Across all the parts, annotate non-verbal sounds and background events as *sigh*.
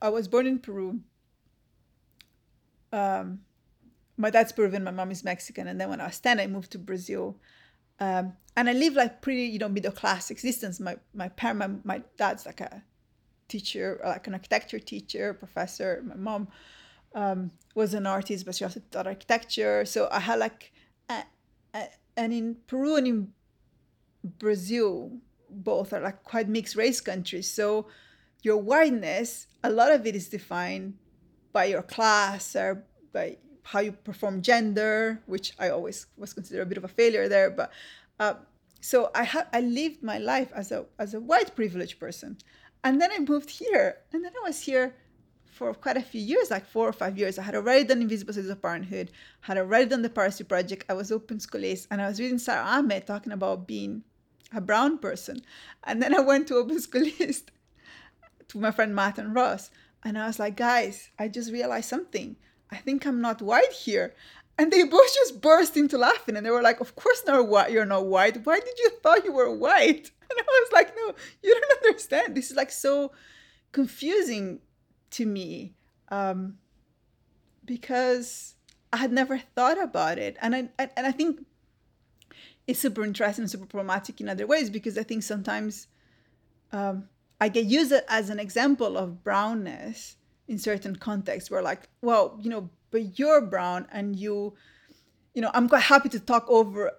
I was born in Peru. Um, my dad's Peruvian, my mom is Mexican, and then when I was ten, I moved to Brazil. Um, and I live like pretty, you know, middle class existence. My my parent, my, my dad's like a teacher, like an architecture teacher, professor. My mom um, was an artist, but she also taught architecture. So I had like, a, a, and in Peru and in Brazil, both are like quite mixed race countries. So your whiteness, a lot of it is defined by your class or by how you perform gender, which I always was considered a bit of a failure there. But uh, so I had I lived my life as a as a white privileged person, and then I moved here, and then I was here for quite a few years, like four or five years. I had already done Invisible Spaces of Parenthood, had already done the Piracy Project. I was open school and I was reading Sara Ahmed talking about being a brown person. And then I went to Open *laughs* School East to my friend Matt and Ross. And I was like, guys, I just realized something. I think I'm not white here. And they *laughs* both just burst into laughing and they were like, Of course not white, you're not white. Why did you *laughs* thought you were white? *laughs* And I was like, No, you don't understand. This is like so confusing to me. Um, because I had never thought about it. And I and I think it's super interesting and super problematic in other ways because I think sometimes um, I get it as an example of brownness in certain contexts where like, well, you know, but you're brown and you, you know, I'm quite happy to talk over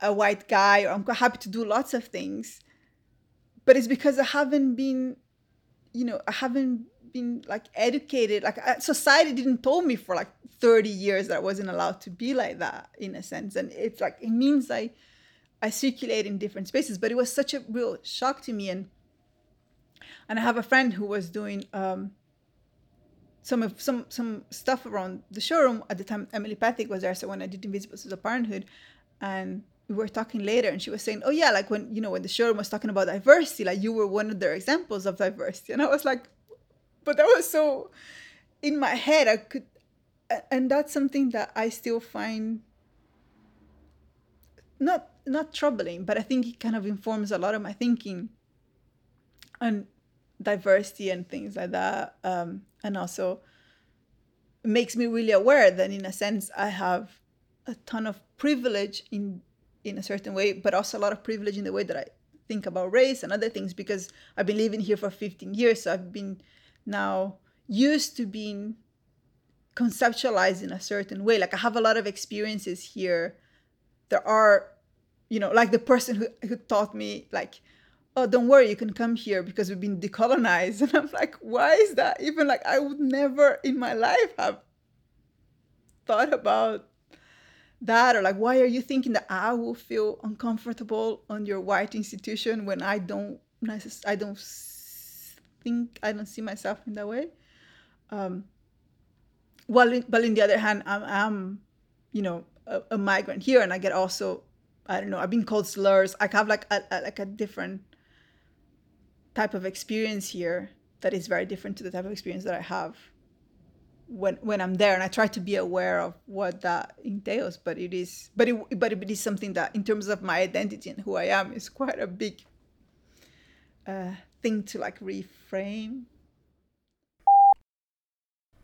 a white guy or I'm quite happy to do lots of things. But it's because I haven't been, you know, I haven't been like educated. Like society didn't told me for like 30 years that I wasn't allowed to be like that in a sense. And it's like, it means I, I circulate in different spaces, but it was such a real shock to me. And and I have a friend who was doing um, some of some some stuff around the showroom at the time. Emily Pethick was there, so when I did Invisible Spaces of Parenthood, and we were talking later, and she was saying, "Oh yeah, like when you know when the showroom was talking about diversity, like you were one of their examples of diversity," and I was like, "But that was so in my head. I could." And that's something that I still find not not troubling, but I think it kind of informs a lot of my thinking on diversity and things like that. Um, and also makes me really aware that in a sense I have a ton of privilege in in a certain way, but also a lot of privilege in the way that I think about race and other things because I've been living here for 15 years. So I've been now used to being conceptualized in a certain way. Like I have a lot of experiences here. There are you know, like the person who, who taught me, like, oh, don't worry, you can come here because we've been decolonized. *laughs* And I'm like, why is that? Even like, I would never in my life have thought about that or like why are you thinking that i will feel uncomfortable on your white institution when i don't i don't think i don't see myself in that way um well in, but on the other hand i'm, I'm you know a, a migrant here and i get also I don't know. I've been called slurs. I have like a, a, like a different type of experience here that is very different to the type of experience that I have when when I'm there. And I try to be aware of what that entails. But it is but it but it is something that in terms of my identity and who I am is quite a big uh, thing to like reframe.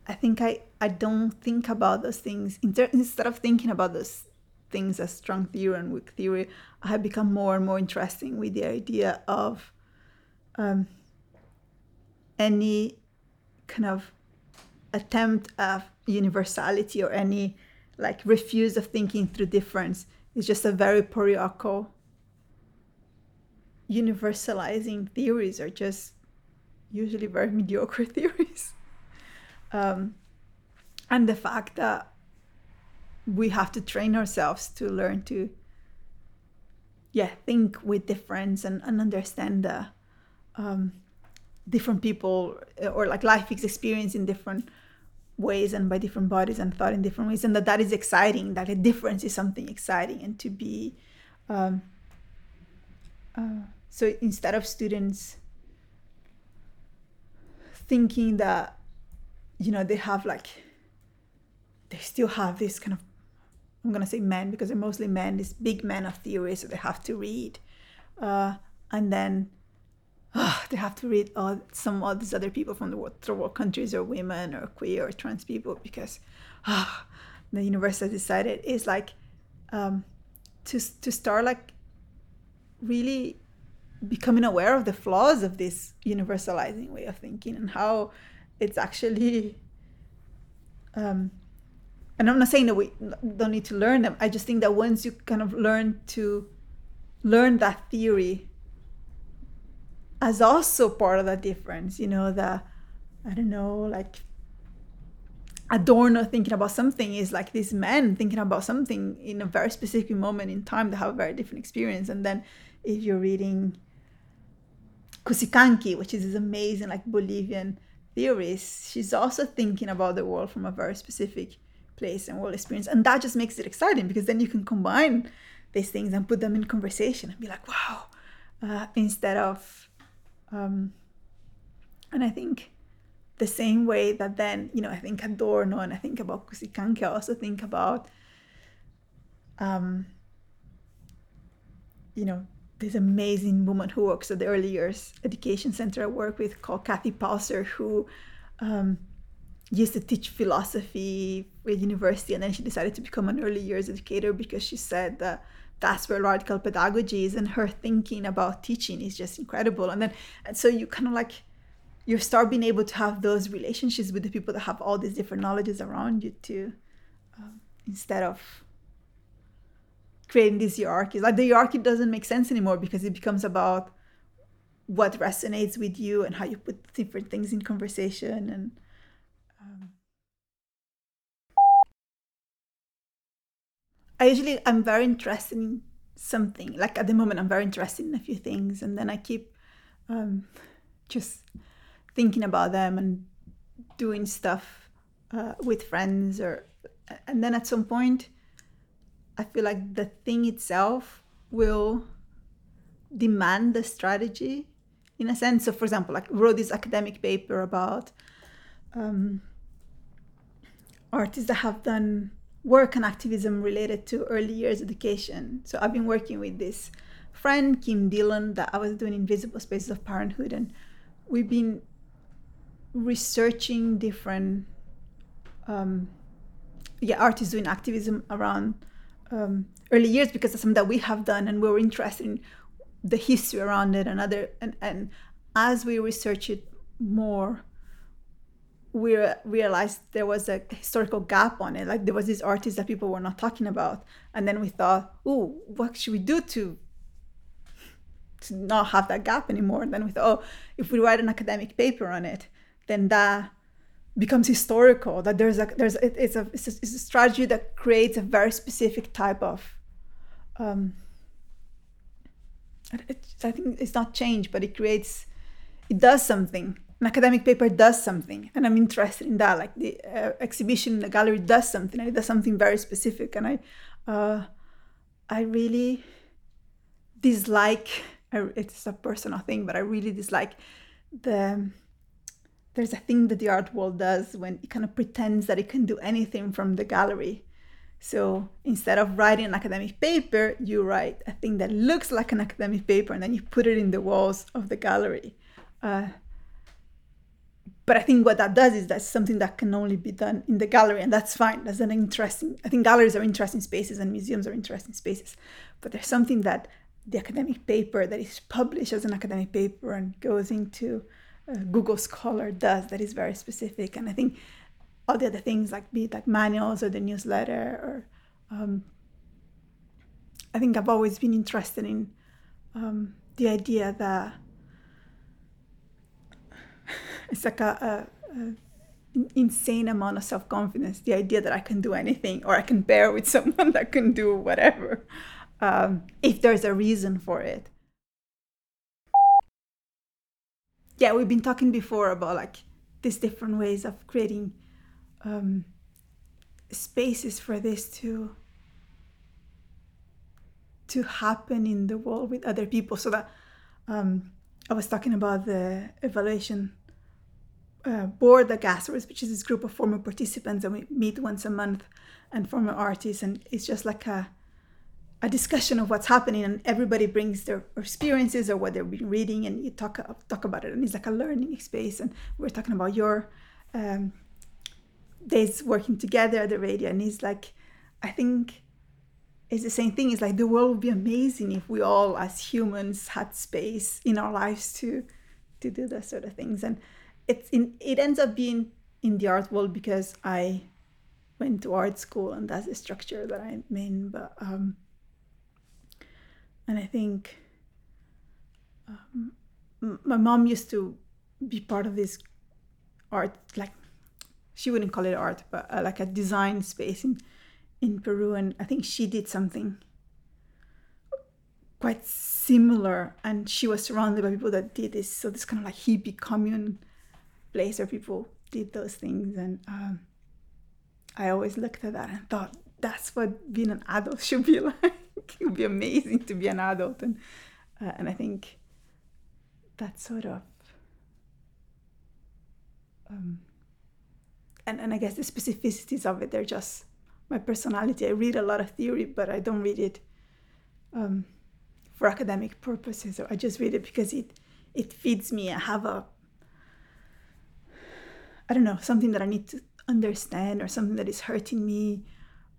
I think I, I don't think about those things instead of thinking about those things as strong theory and weak theory, I have become more and more interesting with the idea of um, any kind of attempt of universality or any like refuse of thinking through difference. Is just a very parochial universalizing theories are just usually very *laughs* mediocre theories. Um, and the fact that we have to train ourselves to learn to yeah think with difference and, and understand the um, different people or like life is experienced in different ways and by different bodies and thought in different ways and that that is exciting that a difference is something exciting and to be um, uh, so instead of students thinking that you know they have like they still have this kind of I'm to say men because they're mostly men, these big men of theory, so they have to read. Uh, and then oh, *sighs* they have to read all some all these other people from the world, third world countries or women or queer or trans people because oh, *sighs* the universe has decided is like um, to to start like really becoming aware of the flaws of this universalizing way of thinking and how it's actually um, and i'm not saying that we don't need to learn them. I just think that once you kind of learn to learn that theory as also part of the difference you know the i don't know like Adorno thinking about something is like these men thinking about something in a very specific moment in time that have a very different experience. And then if you're reading Cusicanqui, which is this amazing like Bolivian theorist, she's also thinking about the world from a very specific place and world experience. And that just makes it exciting because then you can combine these things and put them in conversation and be like, wow, uh, instead of, um, and I think the same way that then, you know, I think Adorno and I think about Cusicanqui, I also think about, um, you know, this amazing woman who works at the early years education center I work with called Kathy Palser, who um, used to teach philosophy at university, and then she decided to become an early years educator because she said that that's where radical pedagogy is, and her thinking about teaching is just incredible. And then, and so you kind of like you start being able to have those relationships with the people that have all these different knowledges around you too, um, instead of creating these hierarchies. Like the hierarchy doesn't make sense anymore because it becomes about what resonates with you and how you put different things in conversation and I usually I'm very interested in something. Like at the moment I'm very interested in a few things and then I keep um, just thinking about them and doing stuff uh, with friends or and then at some point I feel like the thing itself will demand the strategy in a sense. So, for example, like wrote this academic paper about um, artists that have done work and activism related to early years education. So, I've been working with this friend, Kim Dhillon, that I was doing Invisible Spaces of Parenthood, and we've been researching different um, yeah artists doing activism around um, early years because it's something that we have done and we were interested in the history around it and other and, and as we research it more we realized there was a historical gap on it. Like there was these artists that people were not talking about. And then we thought oh what should we do to to not have that gap anymore? And then we thought oh if we write an academic paper on it then that becomes historical that there's a there's it, it's a it's a, it's a strategy that creates a very specific type of um it, i think it's not change but it creates it does something an academic paper does something and i'm interested in that like the uh, exhibition in the gallery does something and it does something very specific and i uh i really dislike it's a personal thing but i really dislike the there's a thing that the art world does when it kind of pretends that it can do anything from the gallery. So instead of writing an academic paper, you write a thing that looks like an academic paper and then you put it in the walls of the gallery. Uh, but I think what that does is that's something that can only be done in the gallery, and that's fine. That's an interesting. I think galleries are interesting spaces and museums are interesting spaces, but there's something that the academic paper that is published as an academic paper and goes into uh, Google Scholar does that is very specific. And I think all the other things like be it like manuals or the newsletter or um, I think I've always been interested in um, the idea that it's like a, a, a insane amount of self confidence. The idea that I can do anything or I can bear with *laughs* someone that can do whatever um, if there's a reason for it yeah, we've been talking before about like these different ways of creating um, spaces for this to to happen in the world with other people. So that um, I was talking about the evaluation uh, board at Gasworks, which is this group of former participants, and we meet once a month and former artists, and it's just like a a discussion of what's happening and everybody brings their experiences or what they've been reading and you talk talk about it and it's like a learning space and we're talking about your um, days working together at the radio and it's like i think it's the same thing it's like the world would be amazing if we all as humans had space in our lives to to do those sort of things and it's in it ends up being in the art world because i went to art school and that's the structure that i'm in but um and I think um, my mom used to be part of this art, like she wouldn't call it art, but uh, like a design space in in Peru, and I think she did something quite similar, and she was surrounded by people that did this. So this kind of like hippie commune place where people did those things, and um, I always looked at that and thought that's what being an adult *laughs* should be like. it would be amazing to be an adult, and uh, and I think that sort of um, and and I guess the specificities of it they're just my personality. I read a lot of theory, but I don't read it um, for academic purposes. Or I just read it because it it feeds me. I have a I don't know something that I need to understand or something that is hurting me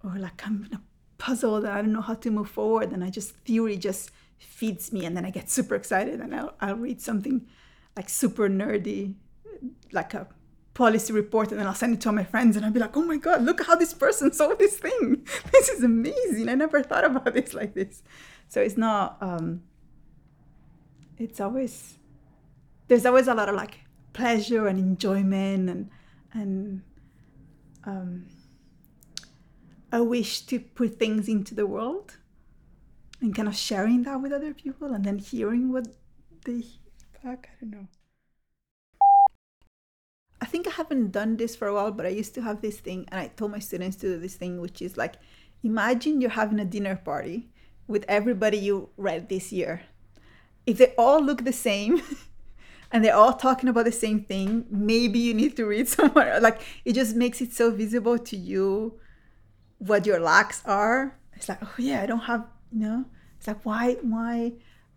or like I'm in a puzzle that I don't know how to move forward, and I just theory just feeds me, and then I get super excited, and I'll, I'll read something like super nerdy, like a policy report, and then I'll send it to all my friends, and I'll be like, "Oh my god, look how this person solved this thing! *laughs* This is amazing! I never thought about this like this." So it's not. Um, it's always there's always a lot of like pleasure and enjoyment and and um, a wish to put things into the world and kind of sharing that with other people and then hearing what they back. I don't know. I think I haven't done this for a while, but I used to have this thing, and I told my students to do this thing, which is like imagine you're having a dinner party with everybody you read this year. If they all look the same *laughs* and they're all talking about the same thing, maybe you need to read *laughs* somewhere. Like it just makes it so visible to you what your lacks are. It's like oh yeah i don't have you know? It's like why why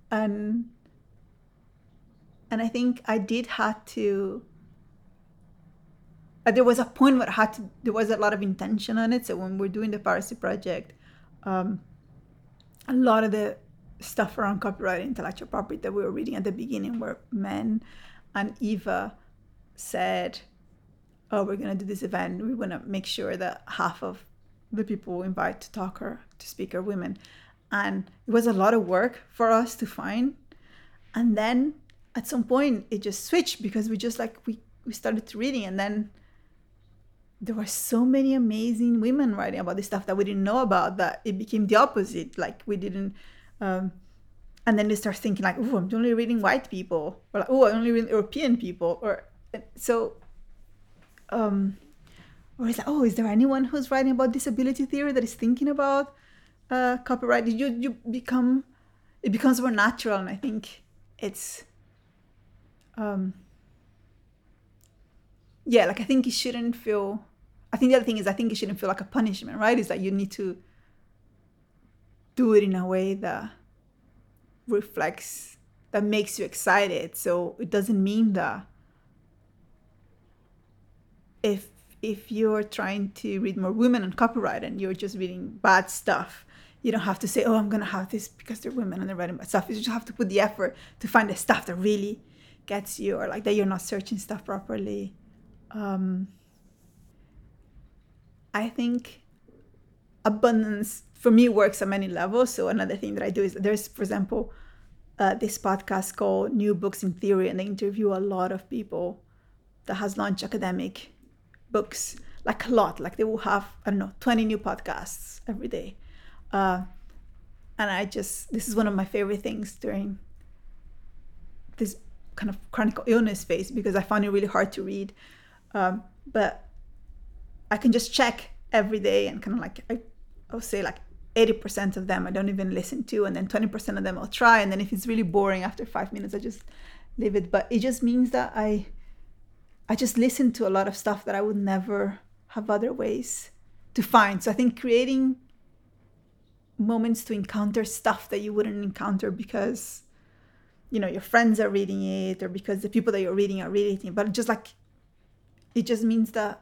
and and i think i did have to uh, there was a point where I had to there was a lot of intention on it. So when we're doing the piracy project um, a lot of the stuff around copyright intellectual property that we were reading at the beginning were men and eva said oh we're going to do this event we want to make sure that half of the people we invite to talk or to speak are women. And it was a lot of work for us to find. And then at some point it just switched because we just like we, we started reading and then there were so many amazing women writing about this stuff that we didn't know about that it became the opposite. Like we didn't um, and then they start thinking like, oh, I'm only reading white people, or like, oh, I'm only reading European people, or so. Um, or it's like, oh, is there anyone who's writing about disability theory that is thinking about uh, copyright? You you become it becomes more natural, and I think it's um yeah, like I think you shouldn't feel. I think the other thing is I think you shouldn't feel like a punishment, right? Is that you need to do it in a way that reflects that makes you excited. So it doesn't mean that if if you're trying to read more women on copyright and you're just reading bad stuff, you don't have to say, oh, I'm going to have this because they're women and they're writing bad stuff. You just have to put the effort to find the stuff that really gets you or like that you're not searching stuff properly. Um, I think abundance for me works on many levels. So another thing that I do is there's, for example, uh, this podcast called New Books in Theory, and they interview a lot of people that has launched academic books like a lot like they will have i don't know 20 new podcasts every day uh, and i just this is one of my favorite things during this kind of chronic illness phase because i found it really hard to read um, but i can just check every day and kind of like I, i'll say like 80% of them i don't even listen to and then 20% of them i'll try and then if it's really boring after five minutes i just leave it but it just means that i I just listen to a lot of stuff that I would never have other ways to find. So I think creating moments to encounter stuff that you wouldn't encounter because you know your friends are reading it or because the people that you're reading are reading it but just like it just means that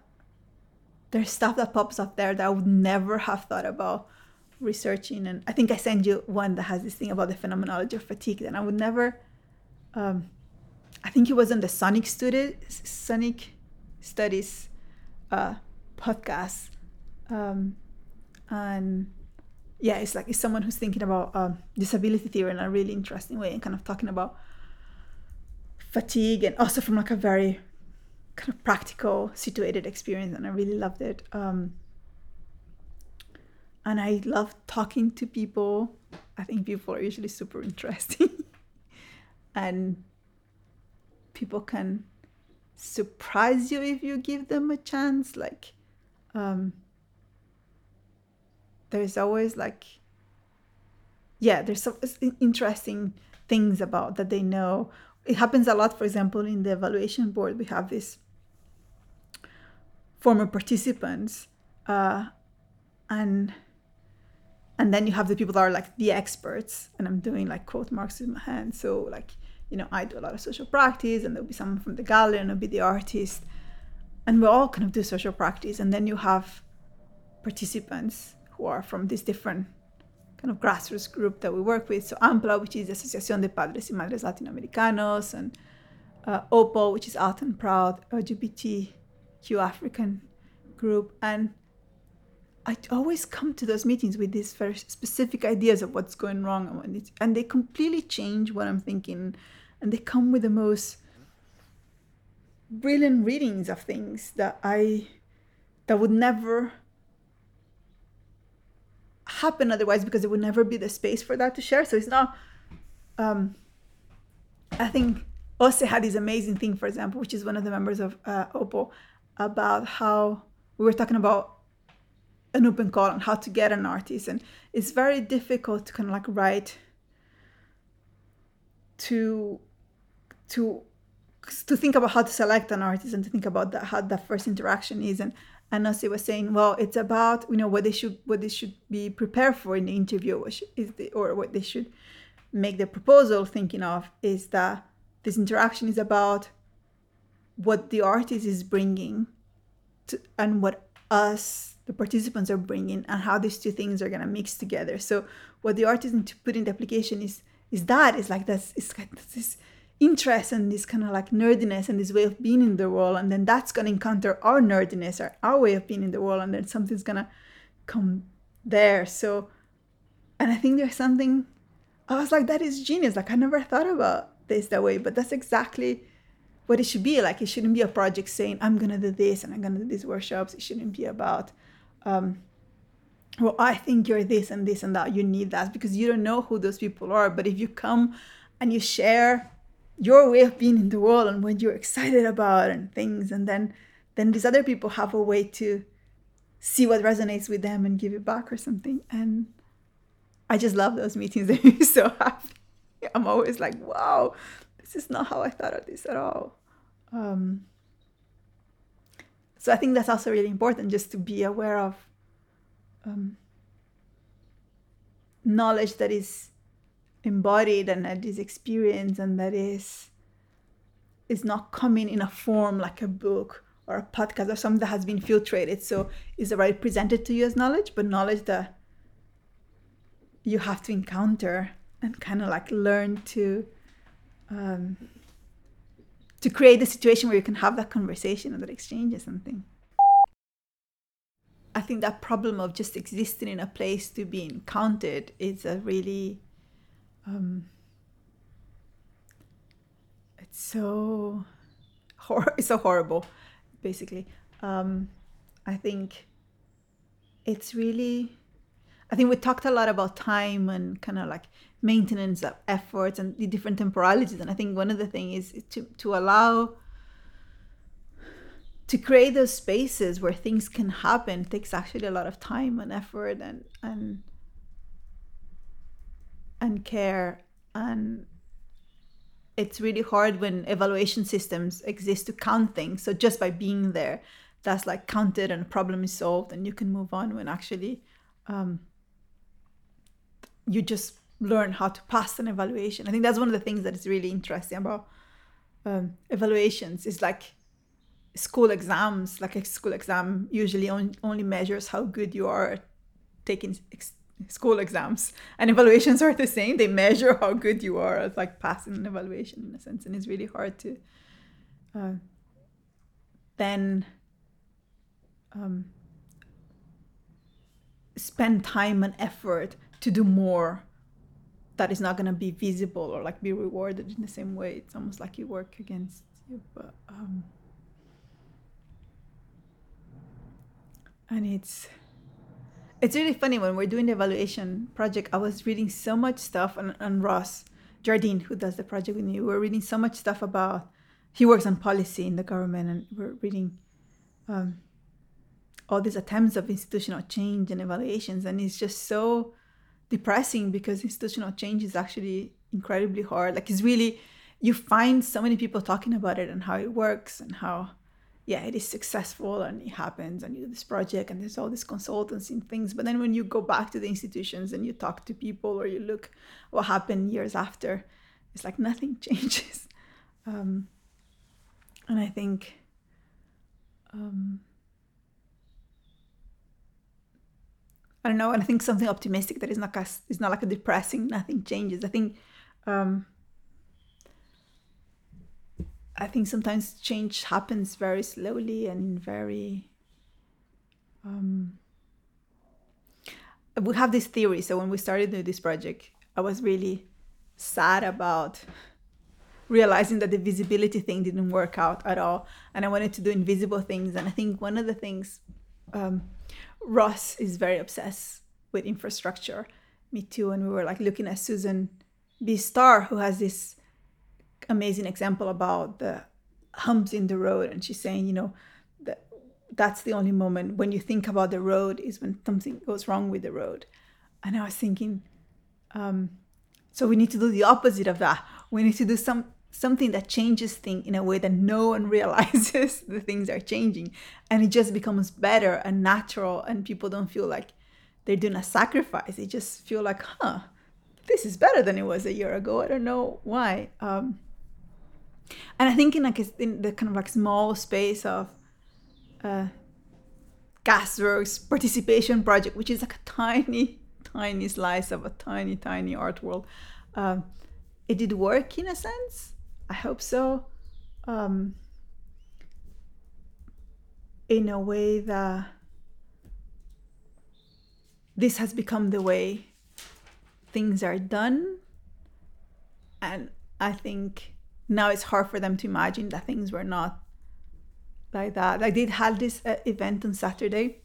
there's stuff that pops up there that i would never have thought about researching and i think i sent you one that has this thing about the phenomenology of fatigue and i would never um, i think it was on the sonic study sonic studies uh, podcast um, and yeah, it's like it's someone who's thinking about um, disability theory in a really interesting way and kind of talking about fatigue and also from like a very kind of practical, situated experience, and I really loved it. Um, and I love talking to people. I think people are usually super interesting, *laughs* and people can surprise you if you give them a chance. Like, um, there's always like yeah there's some interesting things about that they know it happens a lot for example in the evaluation board we have these former participants uh, and and then you have the people that are like the experts and i'm doing like quote marks with my hand so like you know i do a lot of social practice and there'll be someone from the gallery and there'll be the artist and we all kind of do social practice and then you have participants who are from this different kind of grassroots group that we work with. So AMPLA, which is the Asociación de Padres y Madres Latinoamericanos, and uh, OPO, which is Out and Proud LGBTQ African group. And I always come to those meetings with these very specific ideas of what's going wrong, and, and they completely change what I'm thinking, and they come with the most brilliant readings of things that I that would never happen otherwise because there would never be the space for that to share. So it's not. Um, I think Ose had this amazing thing, for example, which is one of the members of uh, about how we were talking about an open call on how to get an artist, and it's very difficult to kind of like write to to to think about how to select an artist and to think about that how that first interaction is. And and Ose was saying, well, it's about you know what they should what they should be prepared for in the interview, is the, or what they should make the proposal thinking of is that this interaction is about what the artist is bringing to, and what us the participants are bringing and how these two things are going to mix together. So what the artist needs to put in the application is is that is like this it's like this interest and this kind of like nerdiness and this way of being in the world and then that's going to encounter our nerdiness or our way of being in the world and then something's going to come there. So and i think there's something i was like that is genius. Like i never thought about this that way but that's exactly what it should be. Like it shouldn't be a project saying i'm going to do this and i'm going to do these workshops. It shouldn't be about um, well i think you're this and this and that. You need that because you don't know who those people are. But if you come and you share your way of being in the world and what you're excited about and things and then then these other people have a way to see what resonates with them and give it back or something. And i just love those meetings they make me so happy. I'm always like wow this is not how i thought of this at all. Um, so i think that's also really important just to be aware of um, knowledge that is embodied and that is experienced and that is is not coming in a form like a book or a podcast or something that has been filtrated. So is already presented to you as knowledge but knowledge that you have to encounter and kind of like learn to um, to create a situation where you can have that conversation and that exchange or something i think that problem of just existing in a place to be encountered is a really um, it's so *laughs* hor- it's so horrible basically. Um, i think it's really i think we talked a lot about time and kind of like maintenance of efforts and the different temporalities. And i think one of the things is to, to allow to create those spaces where things can happen takes actually a lot of time and effort and and and care. And it's really hard when evaluation systems exist to count things. So just by being there that's like counted and a problem is solved and you can move on when actually um, you just learn how to pass an evaluation. I think that's one of the things that is really interesting about um, evaluations. Is like school exams. Like a school exam usually on, only measures how good you are at taking ex- school exams, and evaluations *laughs* are the same. They measure how good you are at like passing an evaluation in a sense, and it's really hard to uh, then. Um, spend time and effort to do more that is not going to be visible or like be rewarded in the same way. It's almost like you work against you but um and it's it's really funny when we're doing the evaluation project i was reading so much stuff and, and ross jardine who does the project with me we we're reading so much stuff about he works on policy in the government and we're reading um, all these attempts of institutional change and evaluations and it's just so depressing because institutional change is actually incredibly hard. Like it's really you find so many people talking about it and how it works and how yeah it is successful and it happens and you do this project and there's all these consultants and things. But then when you go back to the institutions and you talk to people or you look what happened years after it's like nothing *laughs* changes. Um, and i think um, I don't know, and I think something optimistic that is not is not like a depressing. Nothing changes. I think, um, I think sometimes change happens very slowly and very. Um, we have this theory. So when we started doing this project, I was really sad about realizing that the visibility thing didn't work out at all, and I wanted to do invisible things. And I think one of the things. Um, Ross is very obsessed with infrastructure. Me too. And we were like looking at Susan B. Star, who has this amazing example about the humps in the road. And she's saying, you know, that that's the only moment when you think about the road is when something goes wrong with the road. And I was thinking, um, so we need to do the opposite of that. We need to do some something that changes things in a way that no one *laughs* realizes *laughs* the things are changing. And it just becomes better and natural and people don't feel like they're doing a sacrifice. They just feel like huh this is better than it was a year ago. I don't know why. Um, and i think in like in the kind of like small space of uh, gasworks participation project which is like a tiny *laughs* tiny slice of a tiny tiny art world um, it did work in a sense I hope so. Um, in a way that this has become the way things are done. And I think now it's hard for them to imagine that things were not like that. Like did have this uh, event on Saturday,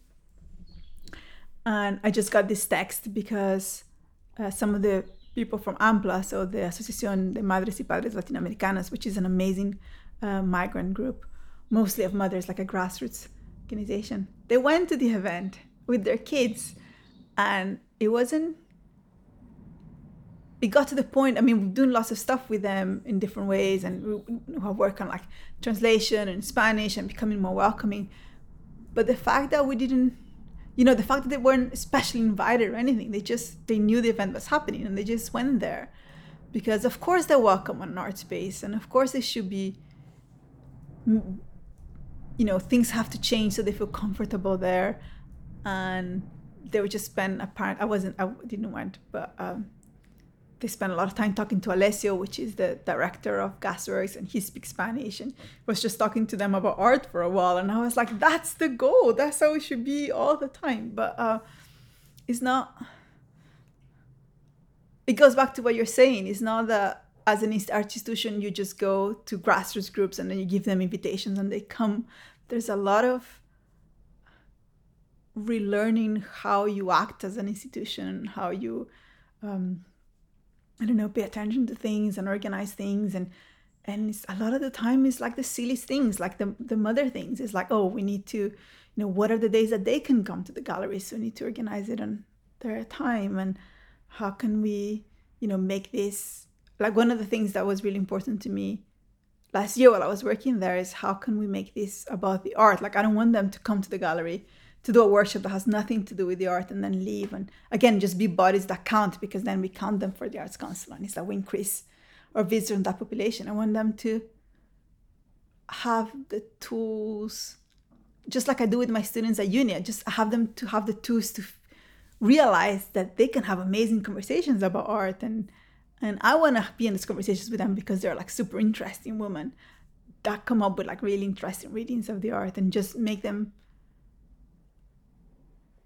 and I just got this text because uh, some of the people from AMPLA, so the Asociación de Madres y Padres Latinoamericanas, which is an amazing uh, migrant group, mostly of mothers, like a grassroots organization. They went to the event with their kids, and it wasn't. It got to the point. I mean, we're doing lots of stuff with them in different ways, and we have worked on like translation and Spanish and becoming more welcoming. But the fact that we didn't you know the fact that they weren't especially invited or anything they just they knew the event was happening and they just went there. Because of course they're welcome on an art space and of course they should be you know things have to change so they feel comfortable there. And they would just spend apparent i wasn't i didn't went but um, they spent a lot of time talking to Alessio, which is the director of Gasworks, and he speaks Spanish and was just talking to them about art for a while. And I was like, that's the goal. That's how it should be all the time. But uh, it's not. It goes back to what you're saying. It's not that as an art institution you just go to grassroots groups and then you give them invitations and they come. There's a lot of relearning how you act as an institution, how you. Um, I don't know, pay attention to things and organize things and and a lot of the time it's like the silliest things, like the the mother things. It's like, oh, we need to, you know, what are the days that they can come to the gallery? So we need to organize it on their time and how can we, you know, make this like one of the things that was really important to me last year while I was working there is how can we make this about the art? Like I don't want them to come to the gallery to do a worship that has nothing to do with the art and then leave and again just be bodies that count because then we count them for the arts council and it's that we increase our visitors in that population. I want them to have the tools just like I do with my students at uni, I just have them to have the tools to realize that they can have amazing conversations about art and and I want to be in these conversations with them because they're like super interesting women that come up with like really interesting readings of the art and just make them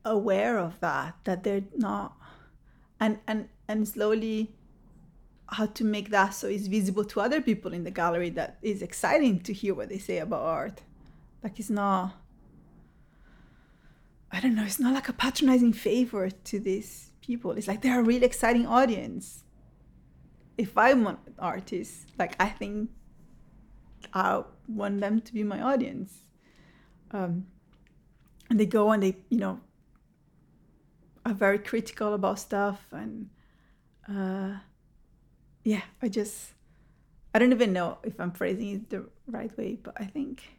aware of that that they're not and and and slowly how to make that so it's visible to other people in the gallery that is exciting to hear what they say about art. Like it's not i don't know it's not like a patronizing favor to these people. It's like they're a really exciting audience. If i'm an artist like i think i want them to be my audience. Um, and they go and they you know are very critical about stuff and uh, yeah i just i don't even know if i'm phrasing it the right way but i think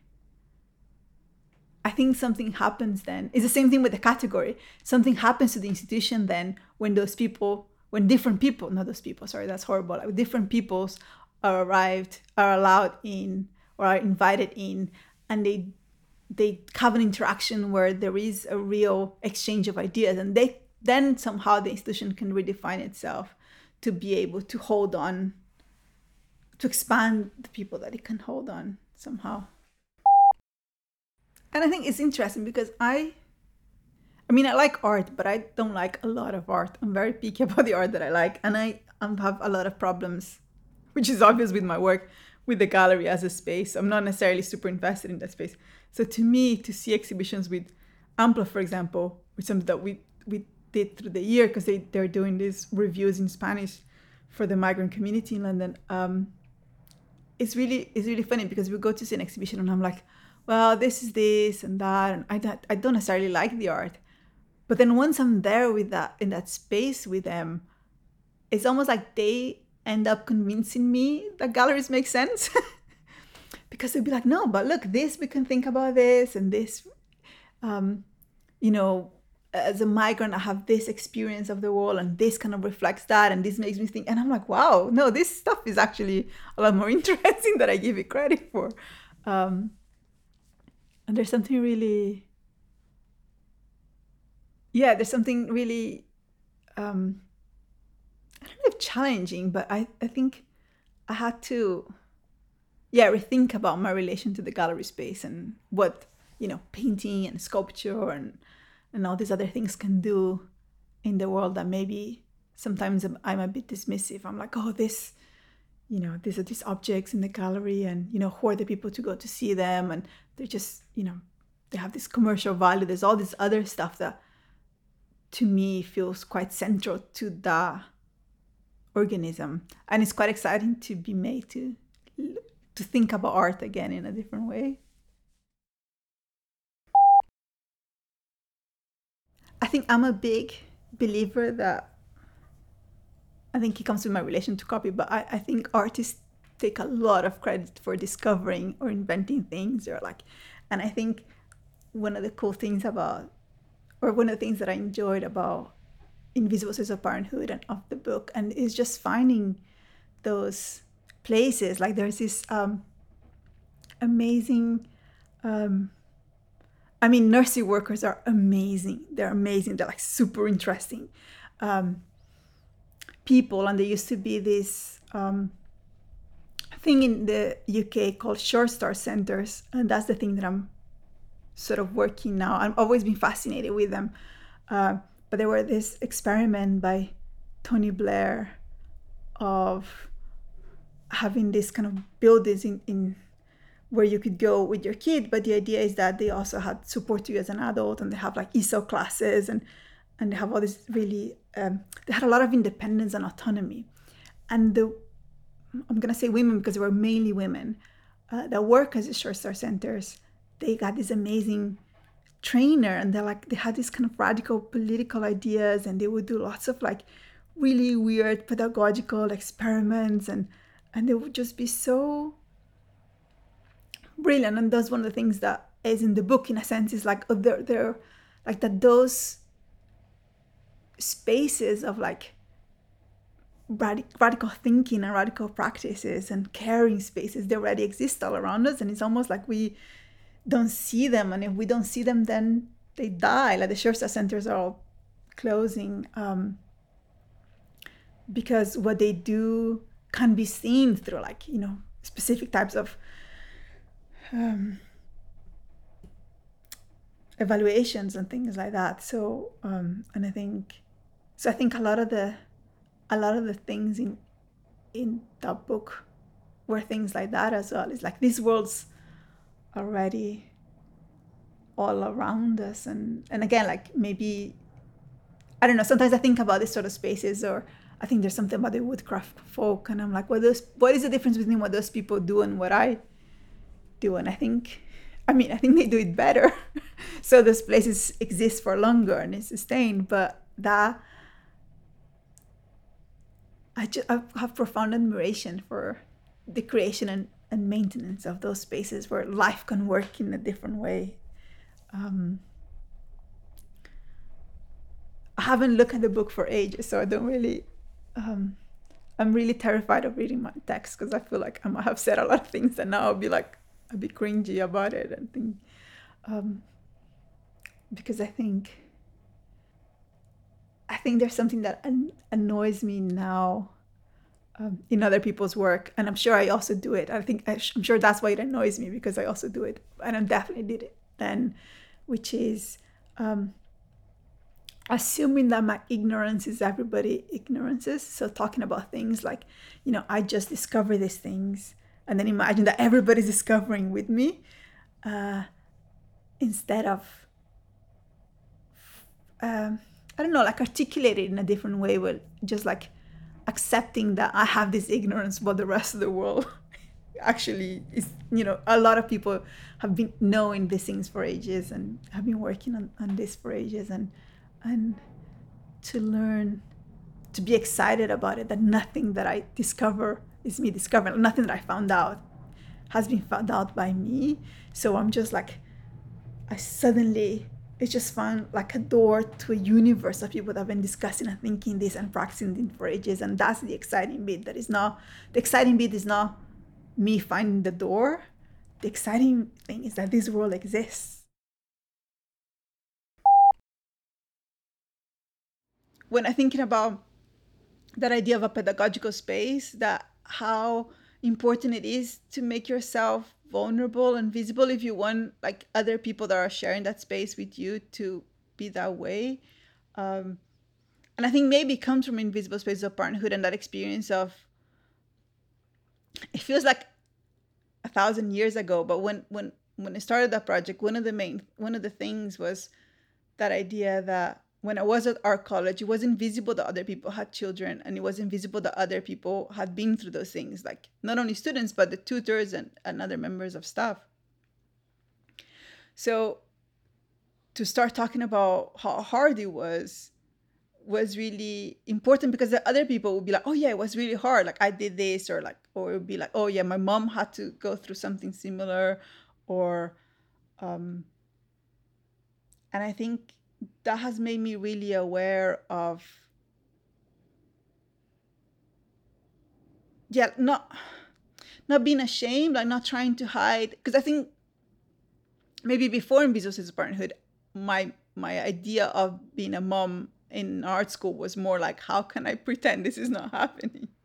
i think something happens then. It's the same thing with the category. Something happens to the institution then when those people when different people not those people sorry that's horrible like different peoples are arrived are allowed in or are invited in and they they have an interaction where there is a real exchange of ideas and they then somehow the institution can redefine itself to be able to hold on to expand the people that it can hold on somehow. And i think it's interesting because i i mean i like art but i don't like a lot of art. I'm very picky *laughs* about the art that i like and i have a lot of problems which is obvious with my work with the gallery as a space. I'm not necessarily super invested in that space so to me to see exhibitions with ampla for example which something that we we did through the year because they, they're doing these reviews in Spanish for the migrant community in London. Um, it's really it's really funny because we go to see an exhibition and I'm like, well, this is this and that, and I don't, I don't necessarily like the art, but then once I'm there with that in that space with them, it's almost like they end up convincing me that galleries make sense *laughs* because they'd be like, no, but look, this we can think about this and this, um, you know, as a migrant, I have this experience of the world, and this kind of reflects that, and this makes me think. And I'm like, wow, no, this stuff is actually a lot more *laughs* interesting than I give it credit for. Um, and there's something really, yeah, there's something really, um, I don't know if challenging, but I, I think I had to, yeah, rethink about my relation to the gallery space and what, you know, painting and sculpture and and all these other things can do in the world that maybe sometimes I'm a bit dismissive. I'm like, oh, this, you know, these are these objects in the gallery, and you know, who are the people to go to see them? And they're just, you know, they have this commercial value. There's all this other stuff that, to me, feels quite central to the organism, and it's quite exciting to be made to to think about art again in a different way. I think I'm a big believer that I think it comes with my relation to copy, but I, I think artists take a lot of credit for discovering or inventing things or like and I think one of the cool things about or one of the things that I enjoyed about Invisible Stories of Parenthood and of the book and is just finding those places. Like there's this um, amazing um, I mean, nursery workers are amazing. They're amazing. They're like super interesting um, people. And there used to be this um, thing in the UK called Sure Start centers. And that's the thing that I'm sort of working now. I've always been fascinated with them. Uh, but there were this experiment by Tony Blair of having this kind of buildings in, in where you could go with your kid but the idea is that they also had support to you as an adult and they have like ESOL classes and and they have all this really um, they had a lot of independence and autonomy. And the i'm going to say women because they were mainly women uh, that work as the Sure Start centers they got this amazing trainer and they're like they had these kind of radical political ideas and they would do lots of like really weird pedagogical experiments and and they would just be so brilliant. And that's one of the things that is in the book in a sense is like oh, they're, they're like that those spaces of like radic- radical thinking and radical practices and caring spaces they already exist all around us. And it's almost like we don't see them. And if we don't see them then they die. Like the Sure Start centers are all closing um, because what they do can be seen through like you know specific types of um, evaluations and things like that. So um, and i think so i think a lot of the a lot of the things in in that book were things like that as well. It's like these worlds already all around us. And and again like maybe i don't know sometimes i think about these sort of spaces or i think there's something about the woodcraft folk and i'm like what those what is the difference between what those people do and what i do and i think i mean i think they do it better *laughs* so those places exist for longer and it's sustained but that i just I have profound admiration for the creation and, and maintenance of those spaces where life can work in a different way um, I haven't looked at the book for ages, so I don't really. Um, I'm really terrified of reading my text because I feel like I might have said a lot of things and now I'll be like a bit cringy about it and think. Um, because I think. I think there's something that an- annoys me now um, in other people's work, and I'm sure I also do it. I think I am sure that's why it annoys me because I also do it, and I definitely did it then, which is um, assuming that my ignorance is everybody ignorances. So talking about things like, you know, I just discovered these things, and then imagine that everybody's discovering with me, uh, instead of, um, I don't know, like articulate it in a different way, but just like accepting that I have this ignorance but the rest of the world. *laughs* actually is you know a lot of people have been knowing these things for ages and have been working on, on this for ages and and to learn to be excited about it that nothing that i discover is me discovering nothing that i found out has been found out by me. So i'm just like i suddenly it's just found like a door to a universe of people that have been discussing and thinking this and practicing for ages. And that's the exciting bit that is not the exciting bit is not me finding the door. The exciting thing is that this world exists when I'm thinking about that idea of a pedagogical space, that how important it is to make yourself vulnerable and visible if you want like other people that are sharing that space with you to be that way. Um, and I think maybe it comes from invisible spaces of parenthood and that experience of it feels like a thousand years ago, but when when when I started that project, one of the main one of the things was that idea that when I was at art college, it was invisible that other people had children, and it was invisible that other people had been through those things, like not only students, but the tutors and, and other members of staff. So to start talking about how hard it was was really important because the other people would be like, oh yeah, it was really hard. Like I did this, or like, or it would be like, oh yeah, my mom had to go through something similar, or um and I think that has made me really aware of yeah not not being ashamed like not trying to hide because i think maybe before Invisible Parenthood, my my idea of being a mom in art school was more like how can i pretend this is not happening? *laughs*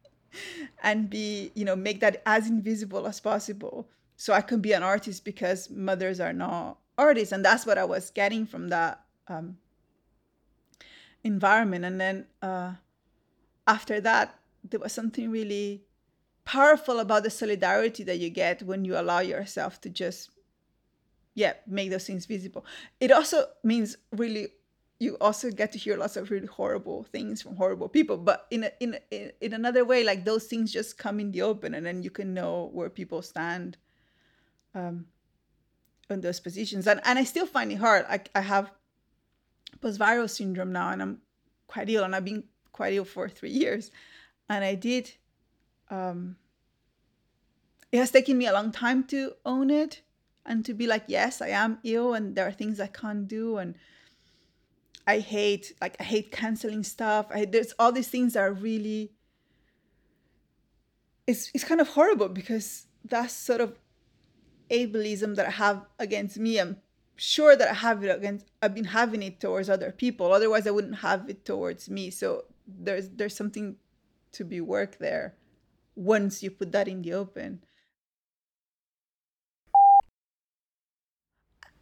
And be you know make that as invisible as possible so i can be an artist because mothers are not artists. And that's what i was getting from that um, environment. And then uh, after that, there was something really powerful about the solidarity that you get when you allow yourself to just, yeah, make those things visible. It also means really you also get to hear lots of really horrible things from horrible people but in a, in a, in another way like those things just come in the open and then you can know where people stand um in those positions and and I still find it hard I, I have post-viral syndrome now and i'm quite ill and i've been quite ill for three years and i did um, it has taken me a long time to own it and to be like yes i am ill and there are things i can't do and I hate like I hate canceling stuff. I, there's all these things that are really it's it's kind of horrible because that's sort of ableism that I have against me. I'm sure that I have it against I've been having it towards other people. Otherwise I wouldn't have it towards me. So there's there's something to be worked there once you put that in the open.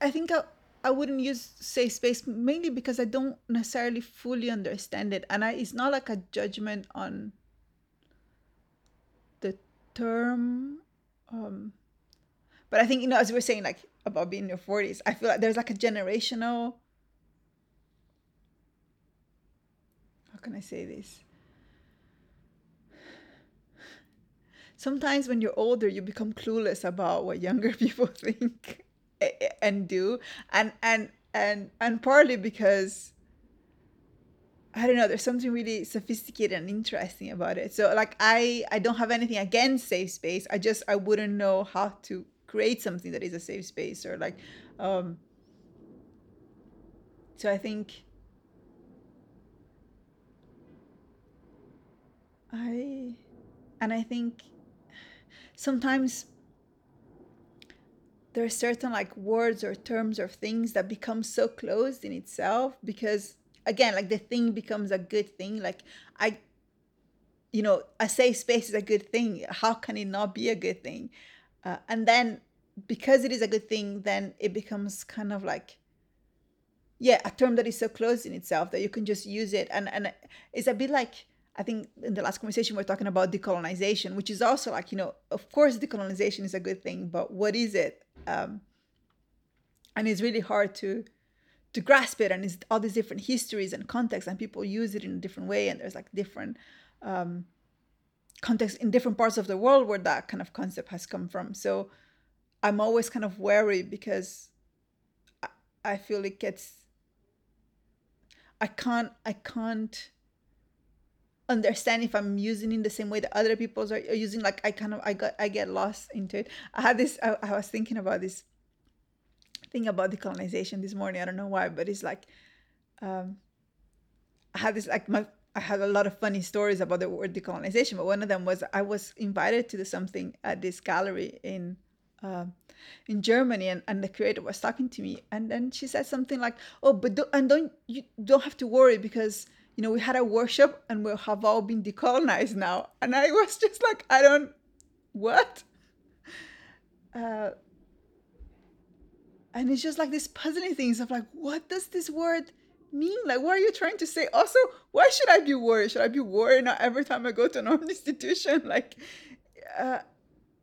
I think I, I wouldn't use safe space mainly because I don't necessarily fully understand it. And I, it's not like a judgment on the term. Um, but I think, you know, as we were saying, like about being in your 40s, I feel like there's like a generational. How can I say this? Sometimes when you're older, you become clueless about what younger *laughs* people think and do and and and and partly because I don't know, there's something really sophisticated and interesting about it. So like I I don't have anything against safe space. I just I wouldn't know how to create something that is a safe space or like um so I think I and I think sometimes there are certain like words or terms or things that become so closed in itself because again like the thing becomes a good thing. Like i you know a safe space is a good thing. How can it not be a good thing uh, and then because it is a good thing then it becomes kind of like yeah a term that is so closed in itself that you can just use it. And and it's a bit like I think in the last conversation we are talking about decolonization, which is also like you know, of course, decolonization is a good thing, but what is it? Um, and it's really hard to to grasp it, and it's all these different histories and contexts, and people use it in a different way, and there's like different um, contexts in different parts of the world where that kind of concept has come from. So I'm always kind of wary because I, I feel it gets. I can't. I can't understand if I'm using in the same way that other people are using. Like I kind of I got I get lost into it. I had this I, I was thinking about this thing about decolonization this morning. I don't know why, but it's like um I had this like my I had a lot of funny stories about the word decolonization, but one of them was I was invited to do something at this gallery in uh, in Germany, and, and the curator was talking to me, and then she said something like, "Oh, but do, and don't you don't have to worry because you know, we had a workshop and we have all been decolonized now. And I was just like, I don't, what? Uh, and it's just like these puzzling things of like, what does this word mean? Like, what are you trying to say? Also, why should I be worried? Should I be worried now every time I go to an *laughs* institution? Like, uh,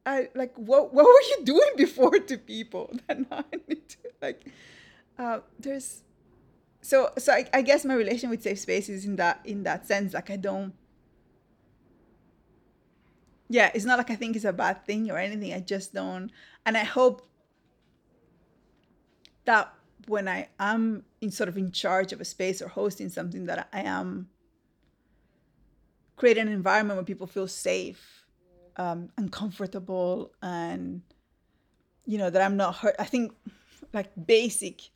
I like what what were you doing before to people *laughs* that now I need to like uh, there's so so I, I guess my relation with safe space is in that in that sense like i don't yeah it's not like i think it's a bad thing or anything i just don't and i hope that when i am in sort of in charge of a space or hosting something that i am create an environment where people feel safe um, and comfortable and you know that i'm not hurt i think like basic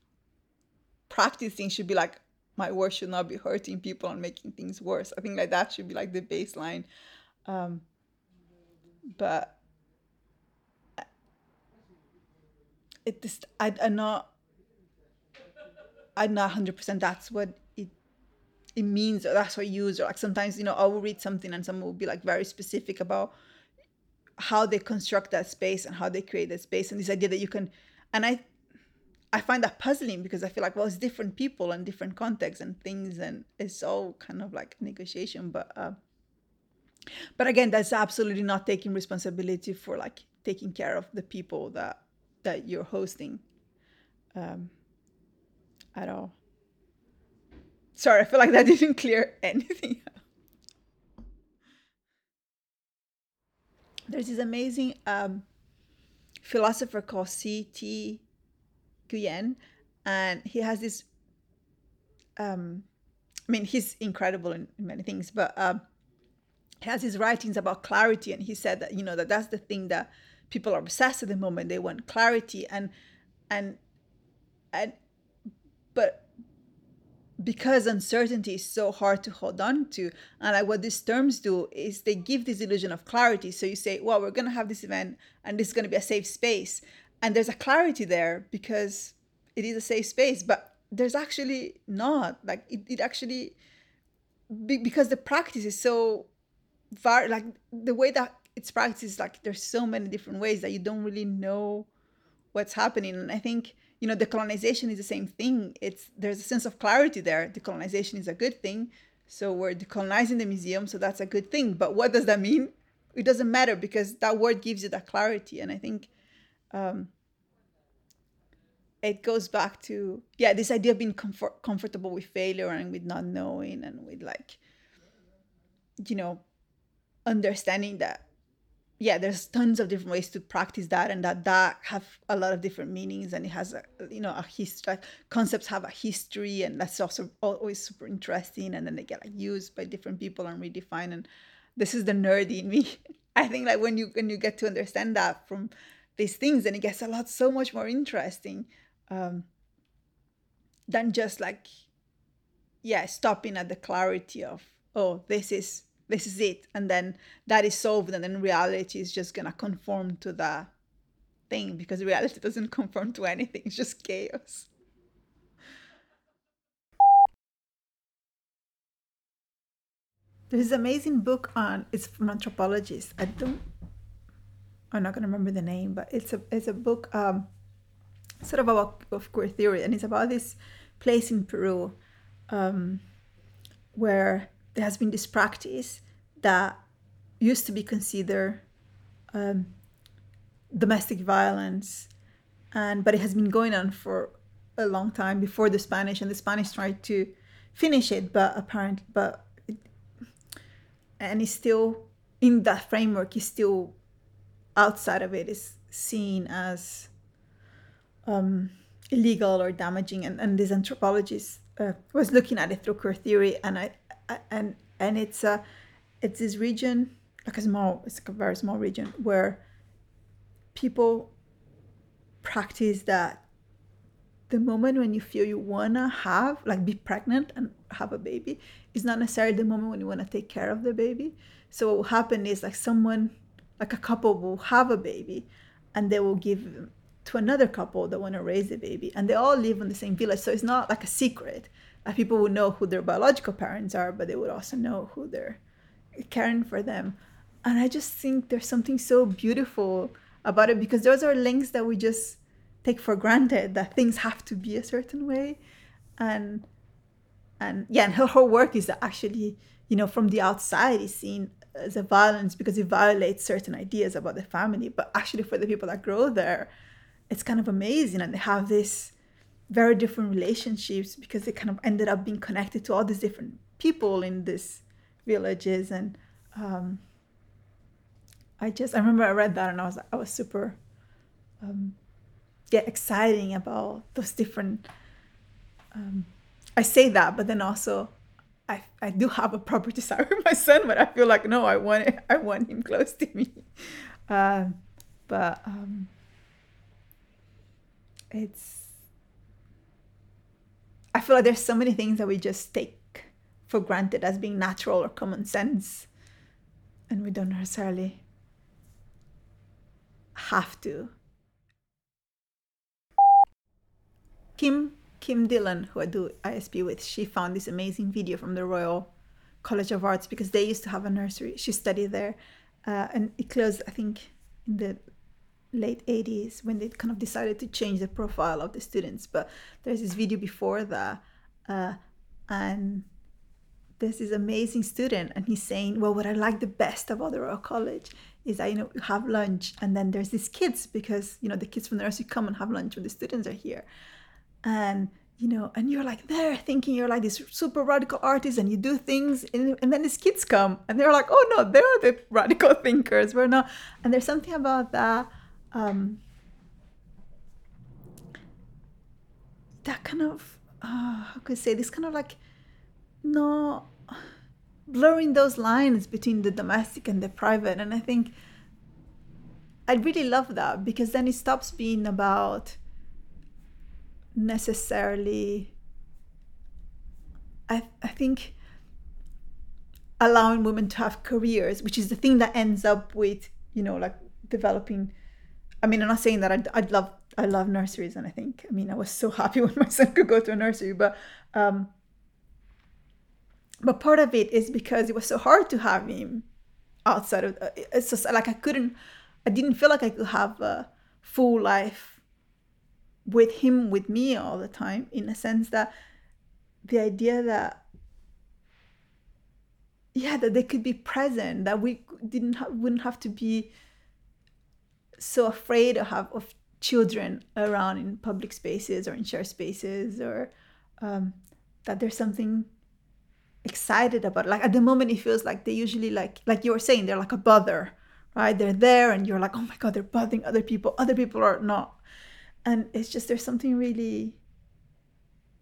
practicing should be like my work should not be hurting people and making things worse. I think like that should be like the baseline. Um, but it just I, I'm not I'm not hundred percent that's what it it means or that's what you use or like sometimes you know I will read something and someone will be like very specific about how they construct that space and how they create that space and this idea that you can and I I find that puzzling because I feel like well it's different people and different contexts and things and it's all kind of like negotiation but uh, but again that's absolutely not taking responsibility for like taking care of the people that that you're hosting. Um, at all sorry I feel like that *laughs* didn't clear anything there's this amazing um, philosopher called C.T. Nguyen, and he has this. Um, I mean, he's incredible in, in many things, but um, he has his writings about clarity, and he said that you know that that's the thing that people are obsessed at the moment. They want clarity, and and and but because uncertainty is so hard to hold on to and like what these terms do is they give this illusion of clarity. So you say well we're going to have this event and this is going to be a safe space. And there's a clarity there because it is a safe space but there's actually not. Like it, it actually because the practice is so far like the way that it's practiced like there's so many different ways that you don't really know what's happening. And i think you know decolonization is the same thing. It's there's a sense of clarity there. Decolonization is a good thing. So we're decolonizing the museum so that's a good thing. But what does that mean? It doesn't matter because that word gives you that clarity. And i think um, it goes back to yeah this idea of being comfort, comfortable with failure and with not knowing and with like you know understanding that yeah there's tons of different ways to practice that and that that have a lot of different meanings and it has a you know a history concepts have a history and that's also always super interesting and then they get like used by different people and redefined and this is the nerdy in me. *laughs* I think like when you when you get to understand that from these things then it gets a lot so much more interesting um than just like yeah stopping at the clarity of oh this is this is it and then that is solved and then reality is just gonna conform to that thing because reality *laughs* doesn't conform to anything it's just chaos. There's an amazing book on it's from anthropologists. I don't i'm not gonna remember the name but it's a it's a book um sort of about of queer theory and it's about this place in peru um where there has been this practice that used to be considered um, domestic violence, and but it has been going on for a long time before the Spanish, and the Spanish tried to finish it, but apparently, but it, and it's still in that framework. Is still outside of it is seen as um, illegal or damaging, and and this anthropologist uh, was looking at it through queer theory, and I and and it's a it's this region like a small it's a very small region where people practice that the moment when you feel you wanna have like be pregnant and have a baby is not necessarily the moment when you want to take care of the baby. So what will happen is like someone like a couple will have a baby and they will give to another couple that want to raise the baby and they all live in the same village. So it's not like a secret like people would know who their biological parents are, but they would also know who they're caring for them. And I just think there's something so beautiful about it because those are links that we just take for granted that things have to be a certain way. And and yeah, and her whole work is actually, you know, from the outside is seen as a violence because it violates certain ideas about the family. But actually for the people that grow there, it's kind of amazing and they have this very different relationships because they kind of ended up being connected to all these different people in these villages and um, I just I remember I read that and I was I was super um, yeah exciting about those different um, I say that but then also I, I do have a proper *laughs* desire for my son but I feel like no I want it, I want him close to me. Uh, but um, it's I feel like there's so many things that we just take for granted as being natural or common sense, and we don't necessarily have to. Kim Kim Dhillon, who I do ISP with, she found this amazing video from the Royal College of Arts because they used to have a nursery. She studied there, uh, and it closed, I think, in the late 80s when they kind of decided to change the profile of the students but there's this video before that uh, and there's this amazing student and he's saying well what i like the best about the royal college is that you know have lunch and then there's these kids because you know the kids from the nursery come and have lunch when the students are here. And you know and you're like there thinking you're like this super radical artist and you do things and, and then these kids come and they're like oh no they're the *laughs* radical thinkers. We're not. And there's something about that um, that kind of uh, how could I say this kind of like no blurring those lines between the domestic and the private and I think I'd really love that because then it stops being about necessarily I, I think allowing women to have careers, which is the thing that ends up with, you know, like developing. I mean, I'm not saying that I'd, I'd love I love nurseries, and I think I mean I was so *laughs* happy when my son could go to a nursery, but um, but part of it is because it was so hard to have him outside of uh, it's just like I couldn't I didn't feel like I could have a full life with him with me all the time in a sense that the idea that yeah that they could be present that we didn't wouldn't have to be so afraid of have of children around in public spaces or in shared spaces or um, that there's something excited about like at the moment it feels like they usually like like you were saying they're like a bother right? They're there and you're like oh my god they're bothering other people. Other people are not. And it's just there's something really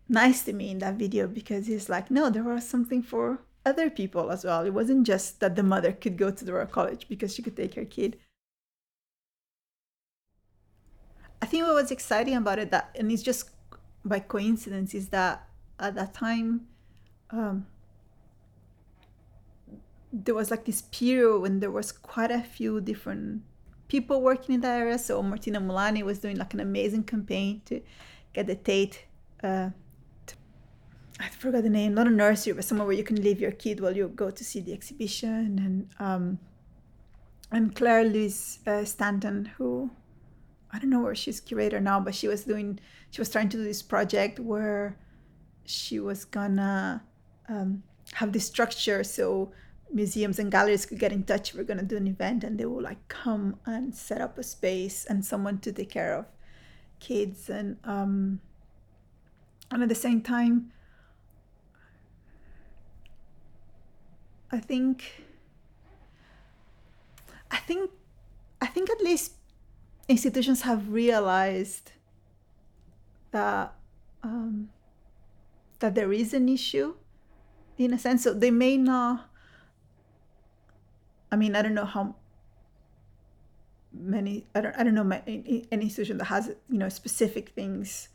nice to me in that video because he's like no there was something for other people as well. It wasn't just that the mother could go to the royal college because she could take her kid. I think what was exciting about it that and it's just by coincidence is that at that time um, there was like this period when there was quite a few different people working in that area. So Martina Mulani was doing like an amazing campaign to get the Tate. Uh, to, I forgot the name, not a nursery, but somewhere where you can leave your kid while you go to see the exhibition. And um, and Claire Louise uh, Stanton, who I don't know where she's curator now, but she was doing, she was trying to do this project where she was gonna um, have this structure so museums and galleries could get in touch we're going to do an event and they will like come and set up a space and someone to take care of kids and um and at the same time i think i think i think at least institutions have realized that um, that there is an issue in a sense. So they may not I mean, I don't know how many. I don't. I don't know my, any institution that has you know specific things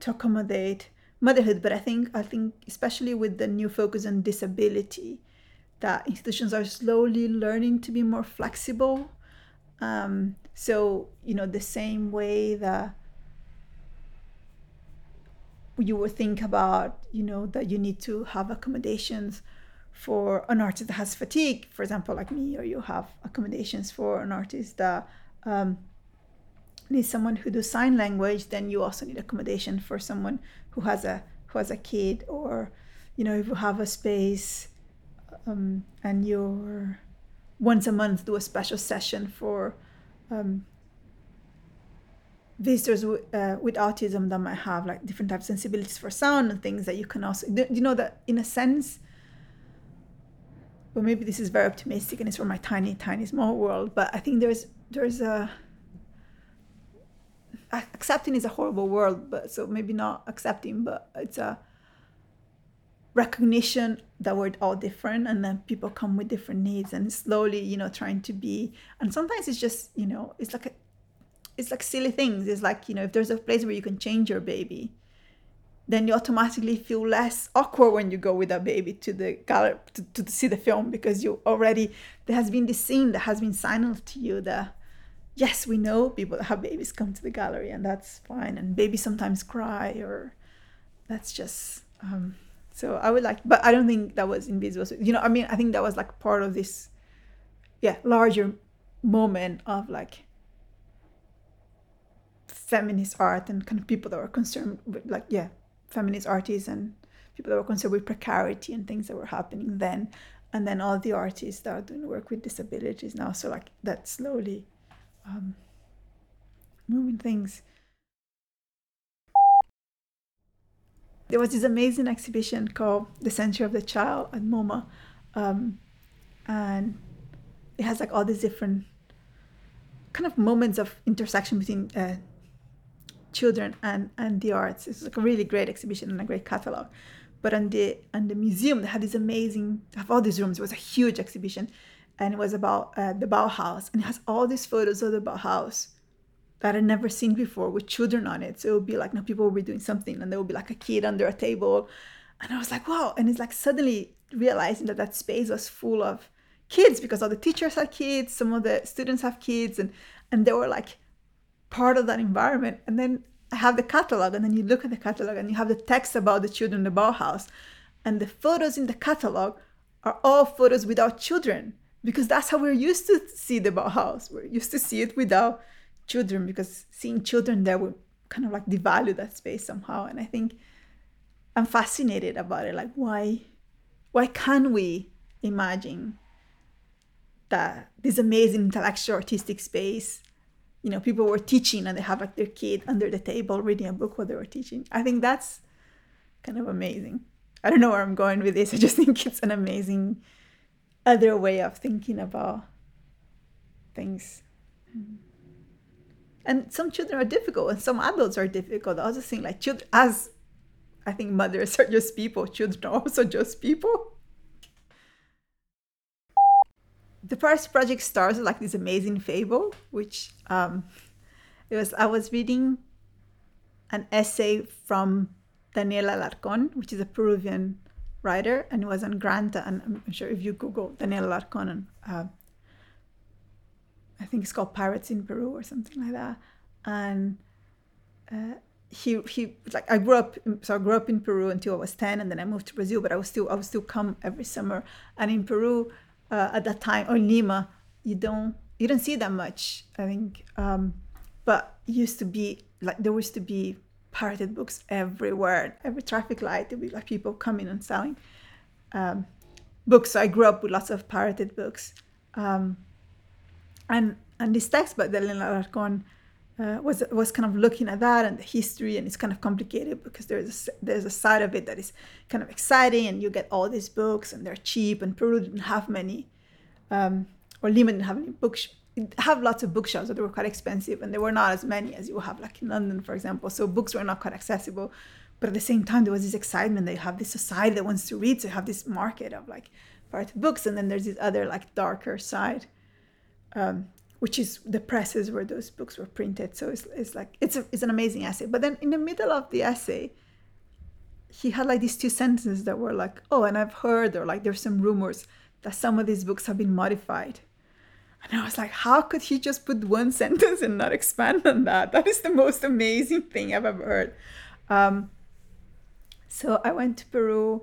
to accommodate motherhood. But I think I think especially with the new focus on disability, that institutions are slowly learning to be more flexible. Um, so you know the same way that you would think about you know that you need to have accommodations for an artist that has fatigue, for example, like me, or you have accommodations for an artist that um, needs someone who does sign language, then you also need accommodation for someone who has a who has a kid, or you know, if you have a space um, and you're once a month do a special session for um, visitors w- uh, with autism that might have like different types of sensibilities for sound and things that you can also you know that in a sense but maybe this is very optimistic and it's for my tiny, tiny, small world. But I think there's there's a accepting is a horrible world, but so maybe not accepting, but it's a recognition that we're all different and then people come with different needs and slowly you know trying to be and sometimes it's just you know it's like a it's like silly things it's like you know if there's a place where you can change your baby then you automatically feel less awkward when you go with a baby to the gallery to, to see the film because you already there has been this scene that has been signaled to you that yes we know people that *laughs* have babies come to the gallery and that's fine and babies sometimes cry or that's just um, so i would like but i don't think that was invisible. You know i mean i think that was like part of this yeah larger moment of like feminist art and kind of people that were concerned with like yeah feminist artists and people that were concerned with precarity and things that were happening then. And then all the artists that are doing work with disabilities now. So like that slowly um, moving things. There was this amazing exhibition called the century of the child at moma um, and it has like all these different kind of moments of intersection between uh, children and, and the arts. It's like a really great exhibition and a great catalog. But on the on the museum, they had this amazing, have all these rooms. It was a huge exhibition, and it was about uh, the Bauhaus, and it has all these photos of the Bauhaus that I'd never seen before with children on it. So it would be like, no, people will be doing something, and there would be like a kid under a table, And I was like, wow. And it's like suddenly realizing that that space was full of kids because all the teachers had kids, some of the students have kids, and and they were like part of that environment. And then I have the catalog, and then you look at the catalog and you have the text about the children in the Bauhaus. And the photos in the catalog are all photos without children because that's how we're used to see the Bauhaus. We're used to see it without children because seeing children there would kind of like devalue that space somehow. And I think I'm fascinated about it. Like why why can't we imagine that this amazing intellectual artistic space you know people were teaching and they have like their kid under the table reading a book while they were teaching. I think that's kind of amazing. I don't know where i'm going with this. *laughs* I just think it's an amazing other way of thinking about things. Mm-hmm. And some children are difficult and some adults are difficult. I also think like children as i think mothers are just people children are also just people the first project starts like this amazing fable, which um, it was I was reading an essay from Daniel Alarcón, which is a Peruvian writer, and it was on Granta. And I'm sure if you Google Daniel Alarcón, and uh, I think it's called Pirates in Peru or something like that, and uh, he he like I grew up so I grew up in Peru until I was ten, and then I moved to Brazil. But I was still I was still come every summer, and in Peru uh, at that time or Lima, you don't you don't see that much. I think, um, but used to be like there used to be pirated books everywhere. Every traffic light, there'd be like people coming and selling um, books. So I grew up with lots of pirated books, um, and and this text by Delena Alarcón uh, was was kind of looking at that and the history, and it's kind of complicated because there's a, there's a side of it that is kind of exciting, and you get all these books, and they're cheap, and Peru didn't have many, um, or Lima didn't have any books. Have lots of bookshelves, but they were quite expensive, and there were not as many as you have like in London, for example. So books were not quite accessible, but at the same time, there was this excitement. They have this society that wants to read, so you have this market of like pirated books, and then there's this other like darker side. Um, which is the presses where those books were printed. So it's, it's like it's a, it's an amazing essay. But then in the middle of the essay, he had like these two sentences that were like, oh, and I've heard or like there's some rumors that some of these books have been modified. And I was like, how could he just put one *laughs* sentence and not expand on that? That is the most amazing thing I've ever heard. Um, so I went to Peru.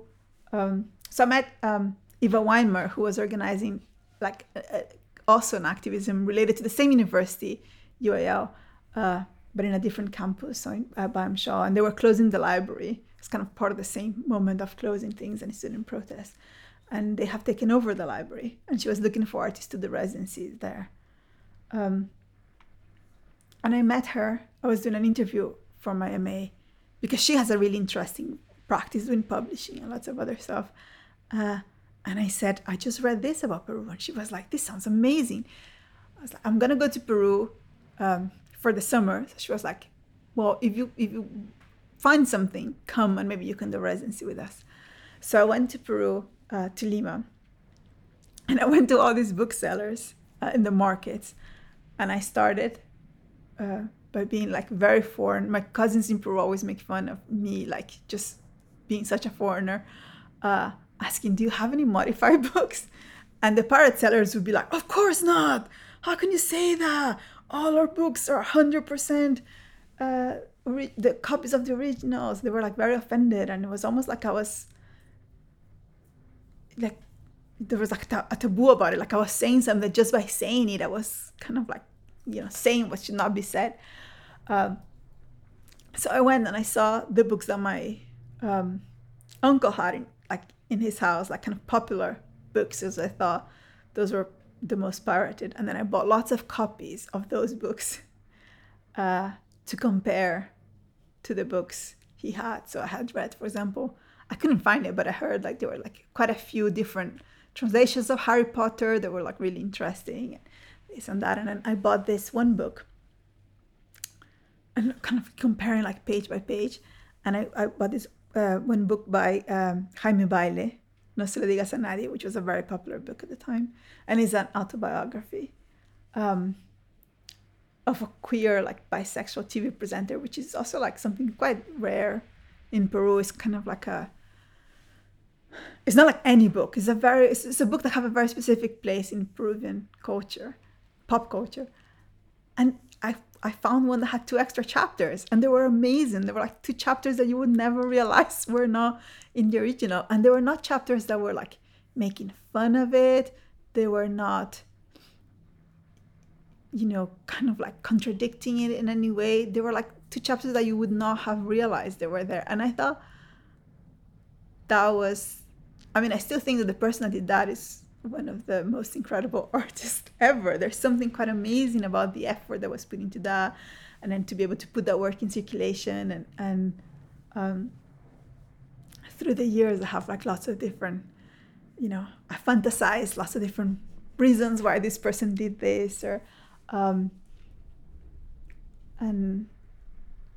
Um, so I met um, Eva Weinmayr, who was organizing like a, also an activism related to the same university, UAL, uh, but in a different campus, so in uh, Byam and they were closing the library. It's kind of part of the same moment of closing things and student protest. And they have taken over the library, and she was looking for artists to do residencies there. Um, and I met her. I was doing an interview for my MA because she has a really interesting practice doing publishing and lots of other stuff. Uh, and I said, I just read this about Peru. And she was like, this sounds amazing. I was like, I'm going to go to Peru um, for the summer. So she was like, well, if you, if you find something, come and maybe you can do residency with us. So I went to Peru, uh, to Lima. And I went to all these booksellers uh, in the markets. And I started uh, by being like very foreign. My cousins in Peru always make fun of me, like just being such a foreigner. Asking, Do you have any modified *laughs* books? And the pirate sellers would be like, Of course not. How can you say that? All our books are 100% uh, the copies of the originals. They were like very offended. And it was almost like I was like, there was like a taboo about it. Like I was saying something just by saying it, I was kind of like, you know, saying what should not be said. Um, so I went and I saw the books that my um, uncle had in, in his house, like kind of popular books, as I thought those were the most pirated. And then I bought lots of copies of those books uh, to compare to the books he had. So I had read, for example, I couldn't find it, but I heard like there were like quite a few different translations of Harry Potter that were like really interesting and this and that. And then I bought this one book and kind of comparing like page by page. And I, I bought this uh, one book by um, Jaime Bayly, No se lo digas a nadie, which was a very popular book at the time, and it's an autobiography um, of a queer, like bisexual TV presenter, which is also like something quite rare in Peru. It's kind of like a it's not like any book. It's a very it's, it's a book that have a very specific place in Peruvian culture, pop culture, and I found one that had two extra chapters, and they were amazing. They were like two chapters that you would never realize *laughs* were not in the original, and they were not chapters that were like making fun of it. They were not you know, kind of like contradicting it in any way. They were like two chapters that you would not have realized they were there. And I thought that was, I mean, I still think that the person that did that is one of the most incredible *laughs* artists ever. There's something quite amazing about the effort that was put into that. And then to be able to put that work in circulation and, and um, through the years, I have like lots of different, you know, I fantasize lots of different reasons why this person did this or um, and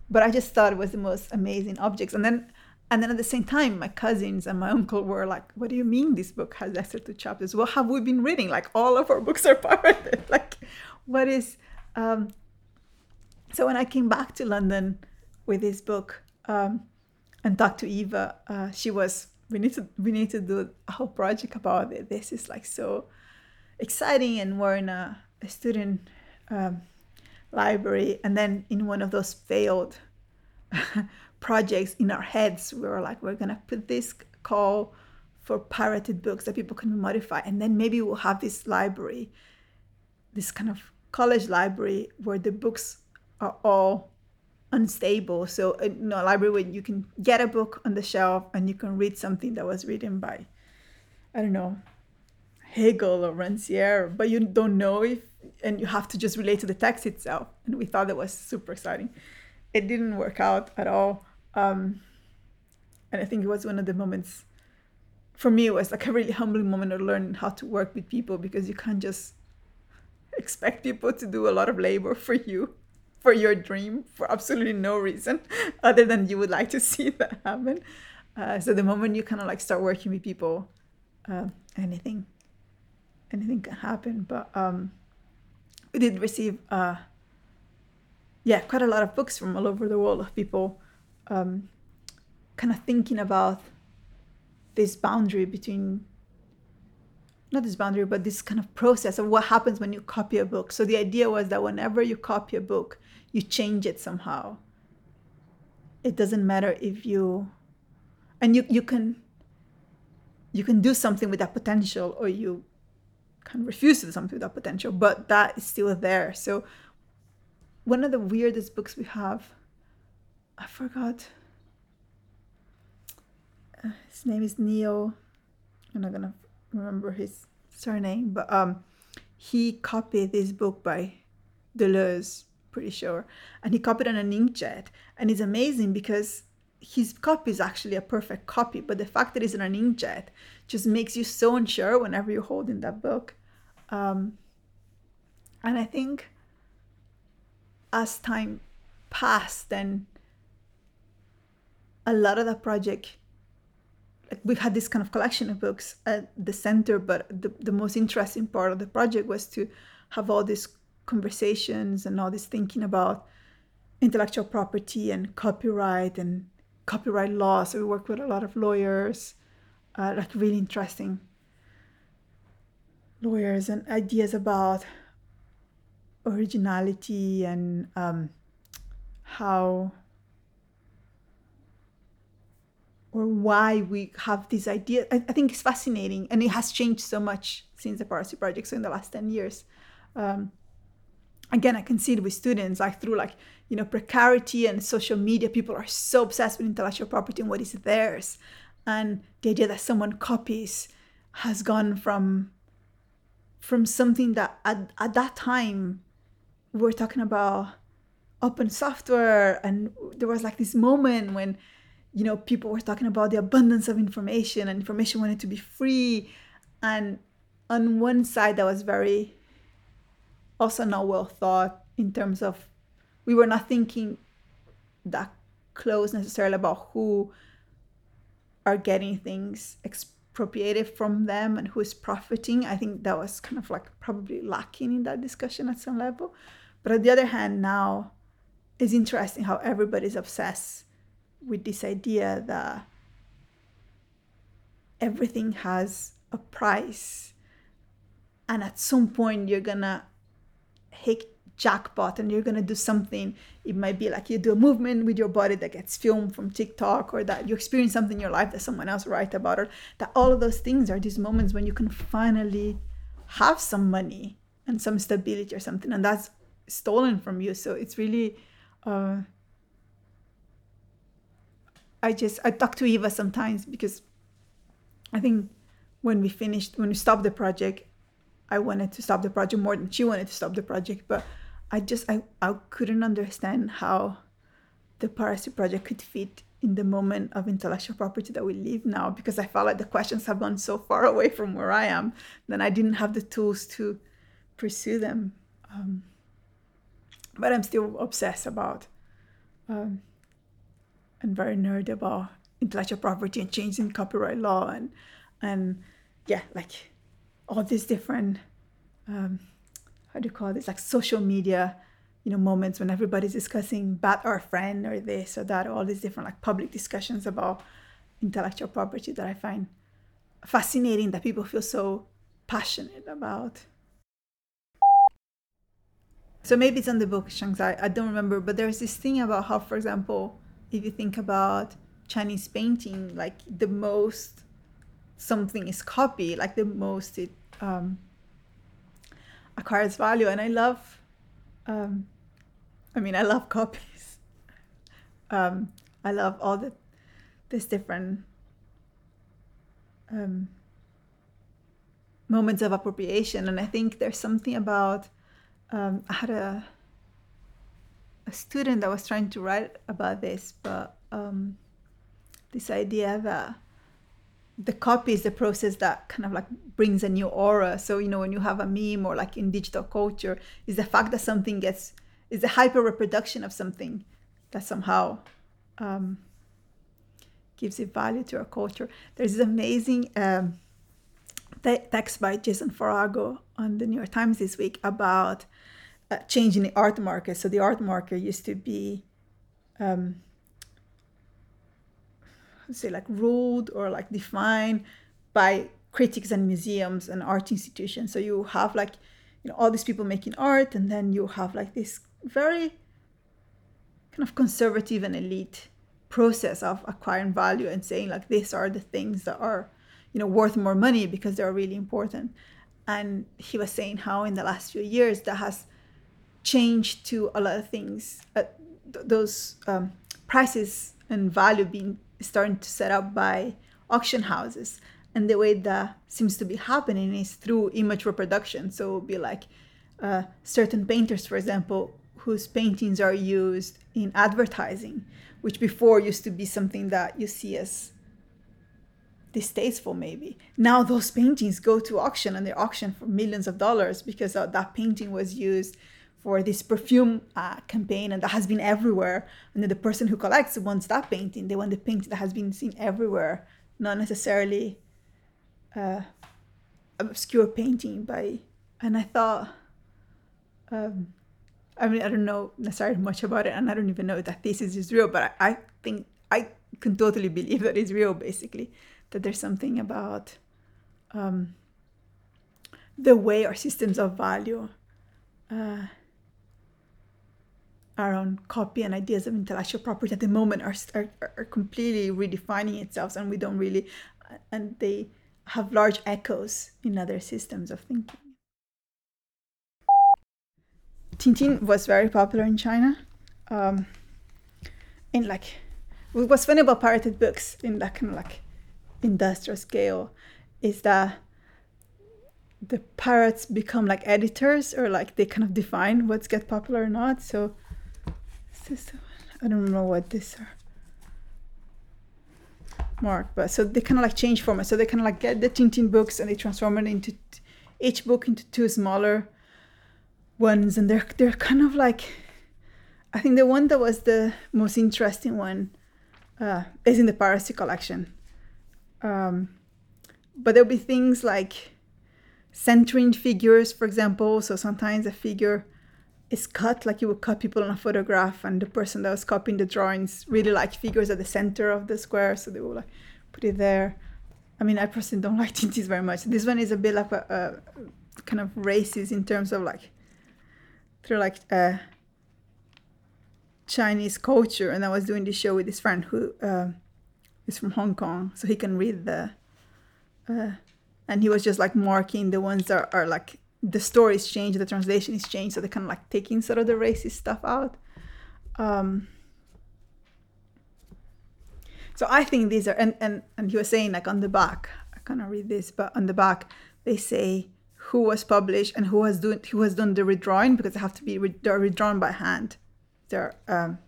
but I just thought it was the most amazing objects. And then and then at the same time, my cousins and my uncle were like, "What do you mean this book has extra two chapters? What have we been reading? Like all of our books are pirated. *laughs* like, what is?" Um, so when I came back to London with this book um, and talked to Eva, uh, she was, "We need to we need to do a whole project about it. This is like so exciting, and we're in a, a student um, library, and then in one of those failed *laughs* projects in our heads, we were like, we're gonna put this call for pirated books that people can modify, and then maybe we'll have this library, this kind of college library where the books are all unstable. So, uh, you know, a library where you can get a book on the shelf and you can read something that was written by, I don't know, Hegel or Rancière, but you don't know if and you have to just relate to the text itself. And we thought that was super exciting. It didn't work out at all. Um, and I think it was one of the moments for me, it was like a really humbling moment of learning how to work with people because you can't just expect people to do a lot of labor for you, for your dream, for absolutely no reason *laughs* other than you would like to *laughs* see that happen. Uh, so the moment you kind of like start working with people, uh, anything, anything can happen. But um, we did receive uh, yeah quite a lot of books from all over the world of people um, kind of thinking about this boundary between not this boundary but this kind of process of what happens when you copy a book so the idea was that whenever you copy a book you change it somehow it doesn't matter if you and you you can you can do something with that potential or you of refuse to do something with that potential, but that is still there. So one of the weirdest books we have, I forgot. Uh, his name is Neil. I'm not gonna remember his surname, but um, he copied this book by Deleuze, pretty sure, and he copied on an inkjet, and it's amazing because his copy is actually a perfect copy, but the fact that it's in an inkjet just makes you so unsure whenever you're holding that book. Um, and I think as time passed, then a lot of the project, like we had this kind of collection of books at the center, but the, the most interesting part of the project was to have all these conversations and all this thinking about intellectual property and copyright and copyright law. So we work with a lot of lawyers, uh, like really interesting lawyers and ideas about originality and um, how or why we have this idea. I, I, think it's fascinating and it has changed so much since the Piracy Project, so in the last 10 years. Um, again, I can see it with students, like through like, you know, precarity and social media, people are so obsessed with intellectual property and what is theirs. And the idea that someone copies has gone from from something that at, at that time we were talking about open software and there was like this moment when you know people were talking about the abundance of information and information wanted to be free and on one side that was very also not well thought in terms of we were not thinking that close necessarily about who are getting things expropriated from them and who is profiting. I think that was kind of like probably lacking in that discussion at some level. But on the other hand, now it's interesting how everybody's obsessed with this idea that everything has a price and at some point you're gonna hit jackpot and you're gonna do something. It might be like you do a movement with your body that gets filmed from tiktok or that you experience something in your life that someone else write about or that all of those things are these moments when you can finally have some money and some stability or something and that's stolen from you. So it's really uh, i just i talk to eva sometimes because i think when we finished when we stopped the project i wanted to stop the project more than she wanted to stop the project but i just i, I couldn't understand how the piracy project could fit in the moment of intellectual property that we live now because i felt like the questions have gone so far away from where i am that i didn't have the tools to pursue them. Um, but i'm still obsessed about um, and very nerd about intellectual property and changing copyright law and and yeah like all these different um, how do you call this like social media you know moments when everybody's discussing bat or friend or this or that all these different like public discussions about intellectual property that i find fascinating that people feel so passionate about. So maybe it's on the book shanghai i don't remember but there's this thing about how for example if you think about chinese painting like the most something is copied like the most it um, acquires value. And i love um, i mean i love *laughs* copies. Um, i love all the this different um, moments of appropriation. And i think there's something about um, i had a a student that was trying to write about this but um, this idea that the copy is the process that kind of like brings a new aura. So, you know, when you have a meme or like in digital culture, is the fact that something gets, is the hyper reproduction of something that somehow um, gives it value to our culture. There's this amazing um, te- text by Jason Farago on the New York Times this week about uh, changing the art market. So, the art market used to be, um, say like ruled or like defined by critics and museums and art institutions so you have like you know all these people making art and then you have like this very kind of conservative and elite process of acquiring value and saying like these are the things that are you know worth more money because they're really important and he was saying how in the last few years that has changed to a lot of things. Uh, th- those um, prices and value being starting to set up by auction houses. And the way that seems to be happening is through image reproduction. So it'll be like uh, certain painters for example whose paintings are used in advertising which before used to be something that you see as distasteful maybe. Now those paintings go to auction and they're auctioned for millions of dollars because uh, that painting was used for this perfume uh, campaign and that has been everywhere. And then the person who collects wants that painting. They want the painting that has been seen everywhere not necessarily uh, obscure painting by and i thought um, i mean i don't know necessarily much about it and i don't even know if that thesis is real but i, I think i can totally believe that it's real basically that there's something about um, the way our systems of value uh, our own copy and ideas of intellectual property at the moment are, are, are completely redefining itself and we don't really and they have large echoes in other systems of thinking. Tintin was very popular in china um, in like what's funny about pirated books in that kind of like industrial scale is that the pirates become like editors or like they kind of define what's get popular or not. So this I don't know what this are mark, but so they kind of like change format. So they kind of like get the Tintin books and they transform it into t- each book into two smaller ones, and they're they're kind of like I think the one that was the most interesting one uh, is in the Piracy collection. Um, but there'll be things like centering figures, for example. So sometimes a figure is cut like you would cut people on a photograph and the person that was copying the drawings really liked figures at the center of the square so they will like put it there I mean, I personally don't *laughs* like Tintin very much. This one is a bit like a, a kind of racist in terms of like through like uh, Chinese culture. And I was doing this show with this friend who uh, is from Hong Kong, so he can read the. Uh, and he was just like marking the ones that are, are like the story is changed, the translation is changed, so they kind of like taking sort of the racist stuff out. Um, so I think these are, and, and, and he was saying like on the back, I cannot read this, but on the back they say who was published and who has doing who has done the redrawing because they have to be they're redrawn by hand. They're um,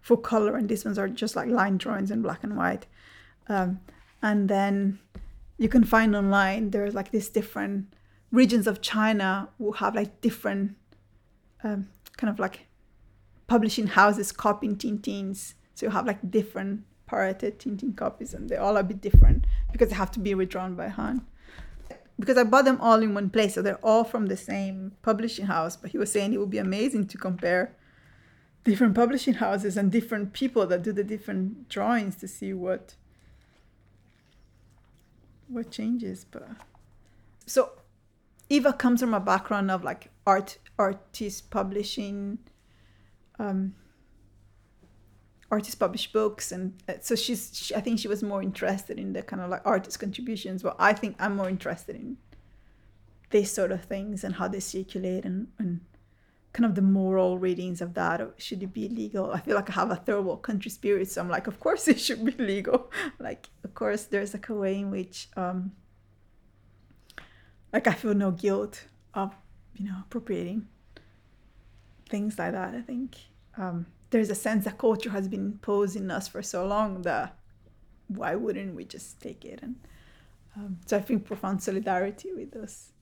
full color, and these ones are just like line drawings in black and white. Um, and then you can find online there's like these different regions of China will have like different um, kind of like publishing houses copying Tintins. So you have like different pirated Tintin copies, and they all are a bit different because they have to be redrawn by hand. Because I bought them all in one place, so they're all from the same publishing house. But he was saying it would be amazing to compare different publishing houses and different people that do the different drawings to see what what changes. But so Eva comes from a background of like art, artist publishing. Um, artists publish books and uh, so she's she, i think she was more interested in the kind of like artist contributions but i think i'm more interested in these sort of things and how they circulate and, and kind of the moral readings of that should it be legal i feel like i have a third world country spirit so i'm like of course *laughs* it should be legal like of course there's like a way in which um like i feel no guilt of you know appropriating things like that i think. Um there's a sense that culture has been imposing us for so long that why wouldn't we just take it? And um, so i think profound solidarity with those